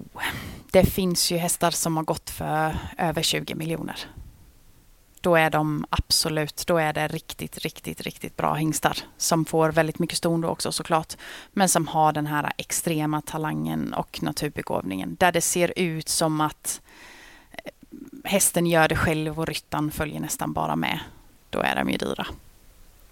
det finns ju hästar som har gått för över 20 miljoner. Då är de absolut, då är det riktigt, riktigt, riktigt bra hingstar som får väldigt mycket ston då också såklart. Men som har den här extrema talangen och naturbegåvningen där det ser ut som att eh, hästen gör det själv och ryttaren följer nästan bara med. Då är de ju dyra.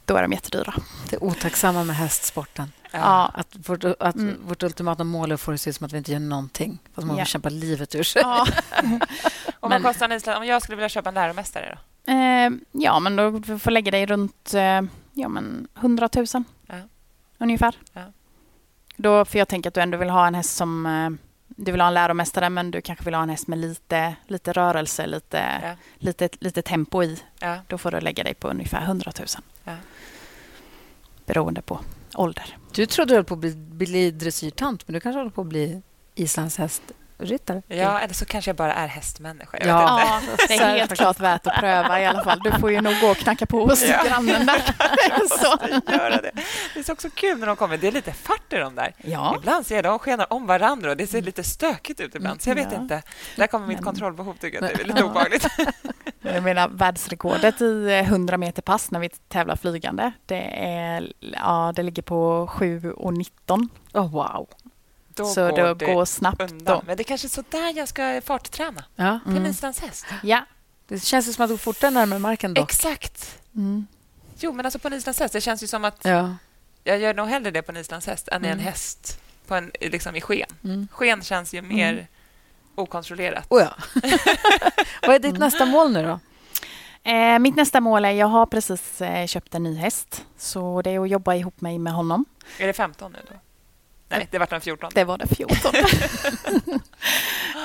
Då är de jättedyra. Det otacksamma med hästsporten. Ja. Att, vårt, att Mm. vårt ultimata mål är att få det se ut som att vi inte gör någonting. Fast man Ja. vill kämpa livet ur sig. Ja. Och Men- vad kostar en island? Om jag skulle vilja köpa en läromästare då? Eh, ja, men då du får lägga dig runt eh, ja, men 100 000 Ja. ungefär. Ja. Då, för jag tänker att du ändå vill ha en häst som... Eh, du vill ha en läromästare, men du kanske vill ha en häst med lite, lite rörelse, lite, Ja. lite, lite tempo i. Ja. Då får du lägga dig på ungefär 100 000. Ja. Beroende på ålder. Du trodde du höll på att bli, bli dressyrtant, men du kanske håller på att bli islandshästryttare? ja, eller så kanske jag bara är hästmänniska. Jag Ja. det är helt klart värt att pröva i alla fall. Du får ju nog gå och knacka på hos Ja. grannen där. Så. måste göra det. Det är så också kul när de kommer. Det är lite fart i dem där. Ja. Ibland ser jag de skenar om varandra och det ser lite stökigt ut ibland. Så jag vet Ja. inte. Där kommer mitt Men- kontrollbehov tycker jag. Det är lite obehagligt. Jag menar världsrekordet i eh, 100 meter pass när vi tävlar flygande. Det, är, ja, det ligger på 7 och 19. Oh, wow. Då så går det det går snabbt undan. då. Men det är kanske så där jag ska fartträna. Ja. På en Mm. islandshäst. Ja. Det känns som att du går fortare närmare marken då. Exakt. Mm. Jo, men alltså på en islandshäst. Det känns ju som att Ja. jag gör nog hellre det på en islandshäst än i en Mm. häst på en, liksom i sken. Mm. Sken känns ju mer okontrollerat. Oh, ja. Vad är ditt nästa mål nu då? Eh, mitt nästa mål är, jag har precis eh, köpt en ny häst. Så det är att jobba ihop mig med honom. Är det 15 nu då? Nej, det vart den 14. Det var det 14.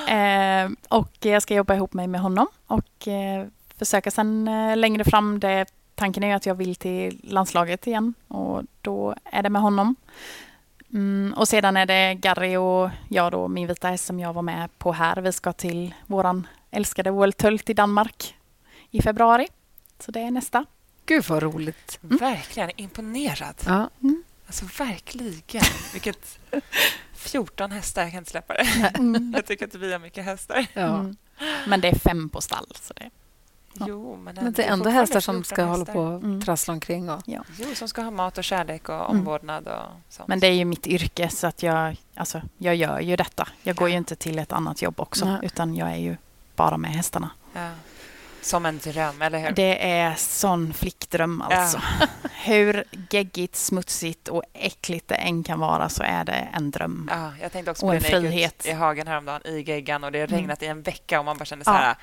eh, och jag ska jobba ihop mig med honom och eh, försöka sen eh, längre fram. Det, tanken är ju att jag vill till landslaget igen och då är det med honom. Mm, och sedan är det Gary och jag då, min vita häst som jag var med på här. Vi ska till våran älskade World i Danmark i februari. Så det är nästa. Gud, vad roligt. Verkligen imponerad. Ja. Alltså verkligen. Vilket 14 hästar. Jag kan inte släppa det. Jag tycker att vi har mycket hästar. Ja. Mm. Men det är fem på stall. Så det, Ja. Jo, men, Men det är ändå hästar som 14 ska hålla hästar. på och Mm. trassla omkring. Och... ja. Jo, som ska ha mat och kärlek och Mm. omvårdnad och sånt. Men det är ju mitt yrke så att jag, alltså, jag gör ju detta. Jag går ju inte till ett annat jobb också Nej. utan jag är ju bara med hästarna. Ja. Som en dröm, eller hur? Det är sån flickdröm alltså. Hur geggigt, smutsigt och äckligt det än kan vara så är det en dröm. Ja, jag tänkte också Och på en jag gick frihet. i hagen häromdagen i geggan och det har Mm. regnat i en vecka och man bara kände så Ja. här...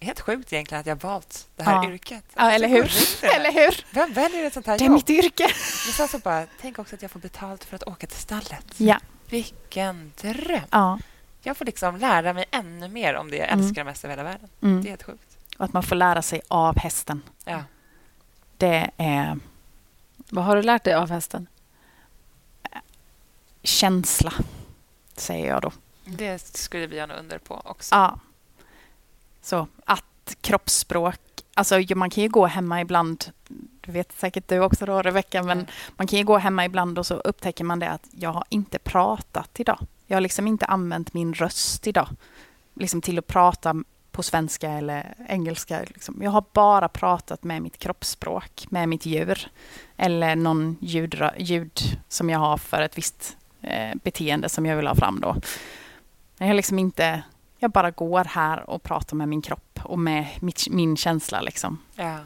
Helt sjukt egentligen att jag valt det här Ja. yrket. Ja, eller hur? Eller hur? Vem väljer ett sånt här Det är jobb? mitt yrke. Men sen så bara, tänk också att jag får betalt för att åka till stallet. Ja. Vilken dröm! ja. Jag får liksom lära mig ännu mer om det jag Mm. älskar mest i hela världen. Mm. Det är helt sjukt. Och att man får lära sig av hästen. Ja. Det är Vad har du lärt dig av hästen? känsla, säger jag då. Det skulle vi gärna under på också. Ja. Så att kroppsspråk, alltså man kan ju gå hemma ibland, du vet säkert du också då Rebecka, men Mm. man kan ju gå hemma ibland och så upptäcker man det att jag har inte pratat idag. Jag har liksom inte använt min röst idag liksom till att prata på svenska eller engelska. Liksom. Jag har bara pratat med mitt kroppsspråk, med mitt djur. Eller någon ljud, ljud som jag har för ett visst eh, beteende som jag vill ha fram då. Jag har liksom inte... Jag bara går här och pratar med min kropp och med mitt, min känsla. Liksom. Ja.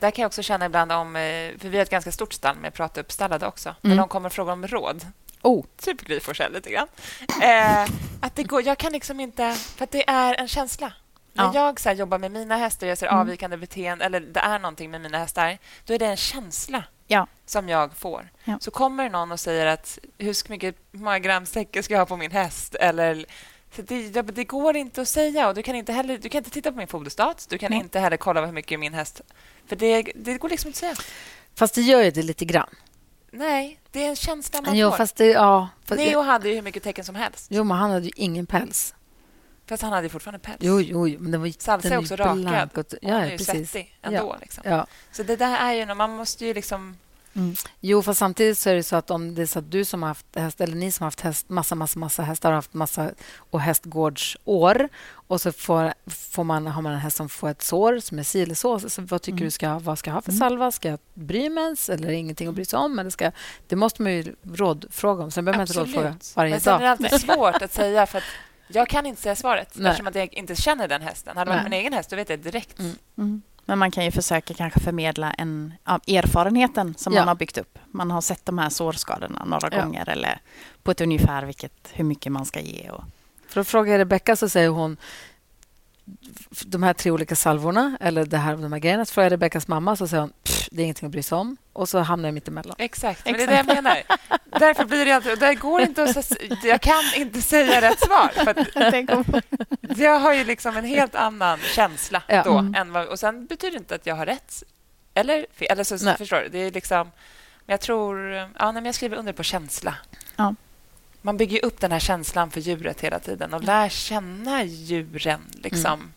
Där kan jag också känna ibland om... eh, För vi har ett ganska stort stall med prata uppstallade också. När de kommer och frågar om råd. Oh. Typ Gry Forssell lite grann. Eh, att det går, jag kan liksom inte... För att det är en känsla. När Ja. jag så här, jobbar med mina hästar och jag ser Mm. avvikande beteende eller det är någonting med mina hästar, då är det en känsla Ja. som jag får. Ja. Så kommer någon och säger att hur mycket hur många gram säcker ska jag ha på min häst? Eller, det, det går inte att säga. och Du kan inte, heller, du kan inte titta på min foderstat. Du kan Nej. inte heller kolla hur mycket min häst... För det, det går liksom inte att säga. Fast det gör ju det lite grann. Nej, det är en känsla man Jo, får. fast det... Ja, fast Neo hade ju hur mycket tecken som helst. Jo, men han hade ju ingen päls. Fast han hade fortfarande päls. Jo, jo, jo men den var Salsa den är också rakad. blank och- Hon Ja, är ja, precis. svettig ändå. Ja. Liksom. Ja. Så det där är ju... Man måste ju liksom... Jo, fast samtidigt så är det så att om det är så att du som har haft häst eller ni som har haft häst, massa, massa, massa hästar har haft massa och hästgårdsår och så får, får man, har man en häst som får ett sår som är si eller så. så vad tycker du ska, vad ska jag ha för salva? Ska jag bry mig ens eller ingenting att bry sig om? Eller ska, det måste man ju rådfråga om. Sen behöver man inte rådfråga varje Men sen är det dag. alltid svårt att säga för att jag kan inte säga svaret Nej. eftersom att jag inte känner den hästen. Hade det varit Nej. min egen häst, då vet jag direkt. Mm. Men man kan ju försöka kanske förmedla en, ja, erfarenheten som Ja. man har byggt upp. Man har sett de här sårskadorna några Ja. gånger eller på ett ungefär vilket, hur mycket man ska ge. Och, För att fråga Rebecka så säger hon de här tre olika salvorna eller det här, de här grejerna. Så frågar jag Rebeckas mamma så säger hon "Pff, det är ingenting att bry sig om. Och så hamnar jag mitt emellan. Exakt, men det är det jag menar. Därför blir det alltid... Det går inte att... Jag kan inte säga rätt svar. För att jag har ju liksom en helt annan känsla Ja. då. Mm. Än vad, och sen betyder det inte att jag har rätt eller fel. Eller så, Nej. förstår du? Det är liksom... Men jag tror... Ja, nej, men jag skriver under på känsla. Ja. Man bygger upp den här känslan för djuret hela tiden och lär känna djuren. Liksom,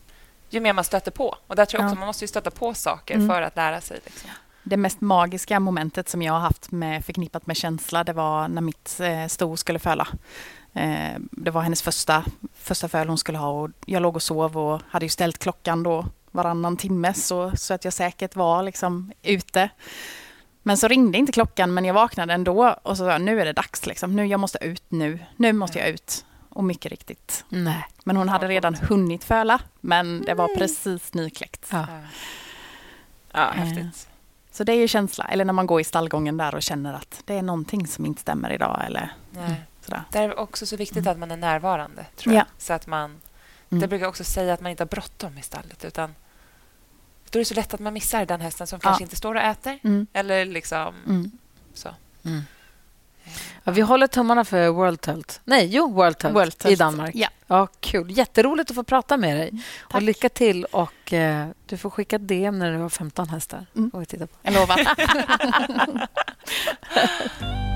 Ju mer man stöter på. Och där tror jag också Ja. Man måste stöta på saker Mm. för att lära sig. Liksom. Det mest magiska momentet som jag har haft med, förknippat med känsla, det var när mitt eh, sto skulle föla. Eh, det var hennes första, första föl hon skulle ha och jag låg och sov och hade ju ställt klockan då varannan timme så, så att jag säkert var liksom ute. Men så ringde inte klockan men jag vaknade ändå och så sa nu är det dags liksom. Nu, jag måste ut nu. Nu måste jag ut. Och mycket riktigt. Nej. Men hon hade redan hunnit föla men det var precis nykläckt. Ja. Ja, Eh, häftigt. Så det är ju känsla. Eller när man går i stallgången där och känner att det är någonting som inte stämmer idag. Eller Nej. sådär. Det är också så viktigt att man är närvarande. tror jag. Ja. Så att man, Mm. Det brukar jag också säga att man inte har bråttom i stallet. Utan då är det så lätt att man missar den hästen som Ja. kanske inte står och äter. Mm. Eller liksom Mm. så. Ja, vi håller tummarna för World Telt. Nej, jo, World Telt, World i Telt. Danmark. Ja. Ja, kul. Jätteroligt att få prata med dig. Och Tack. lycka till. Och eh, Du får skicka DM när du har 15 hästar. Mm. Vi titta på. Jag lovar.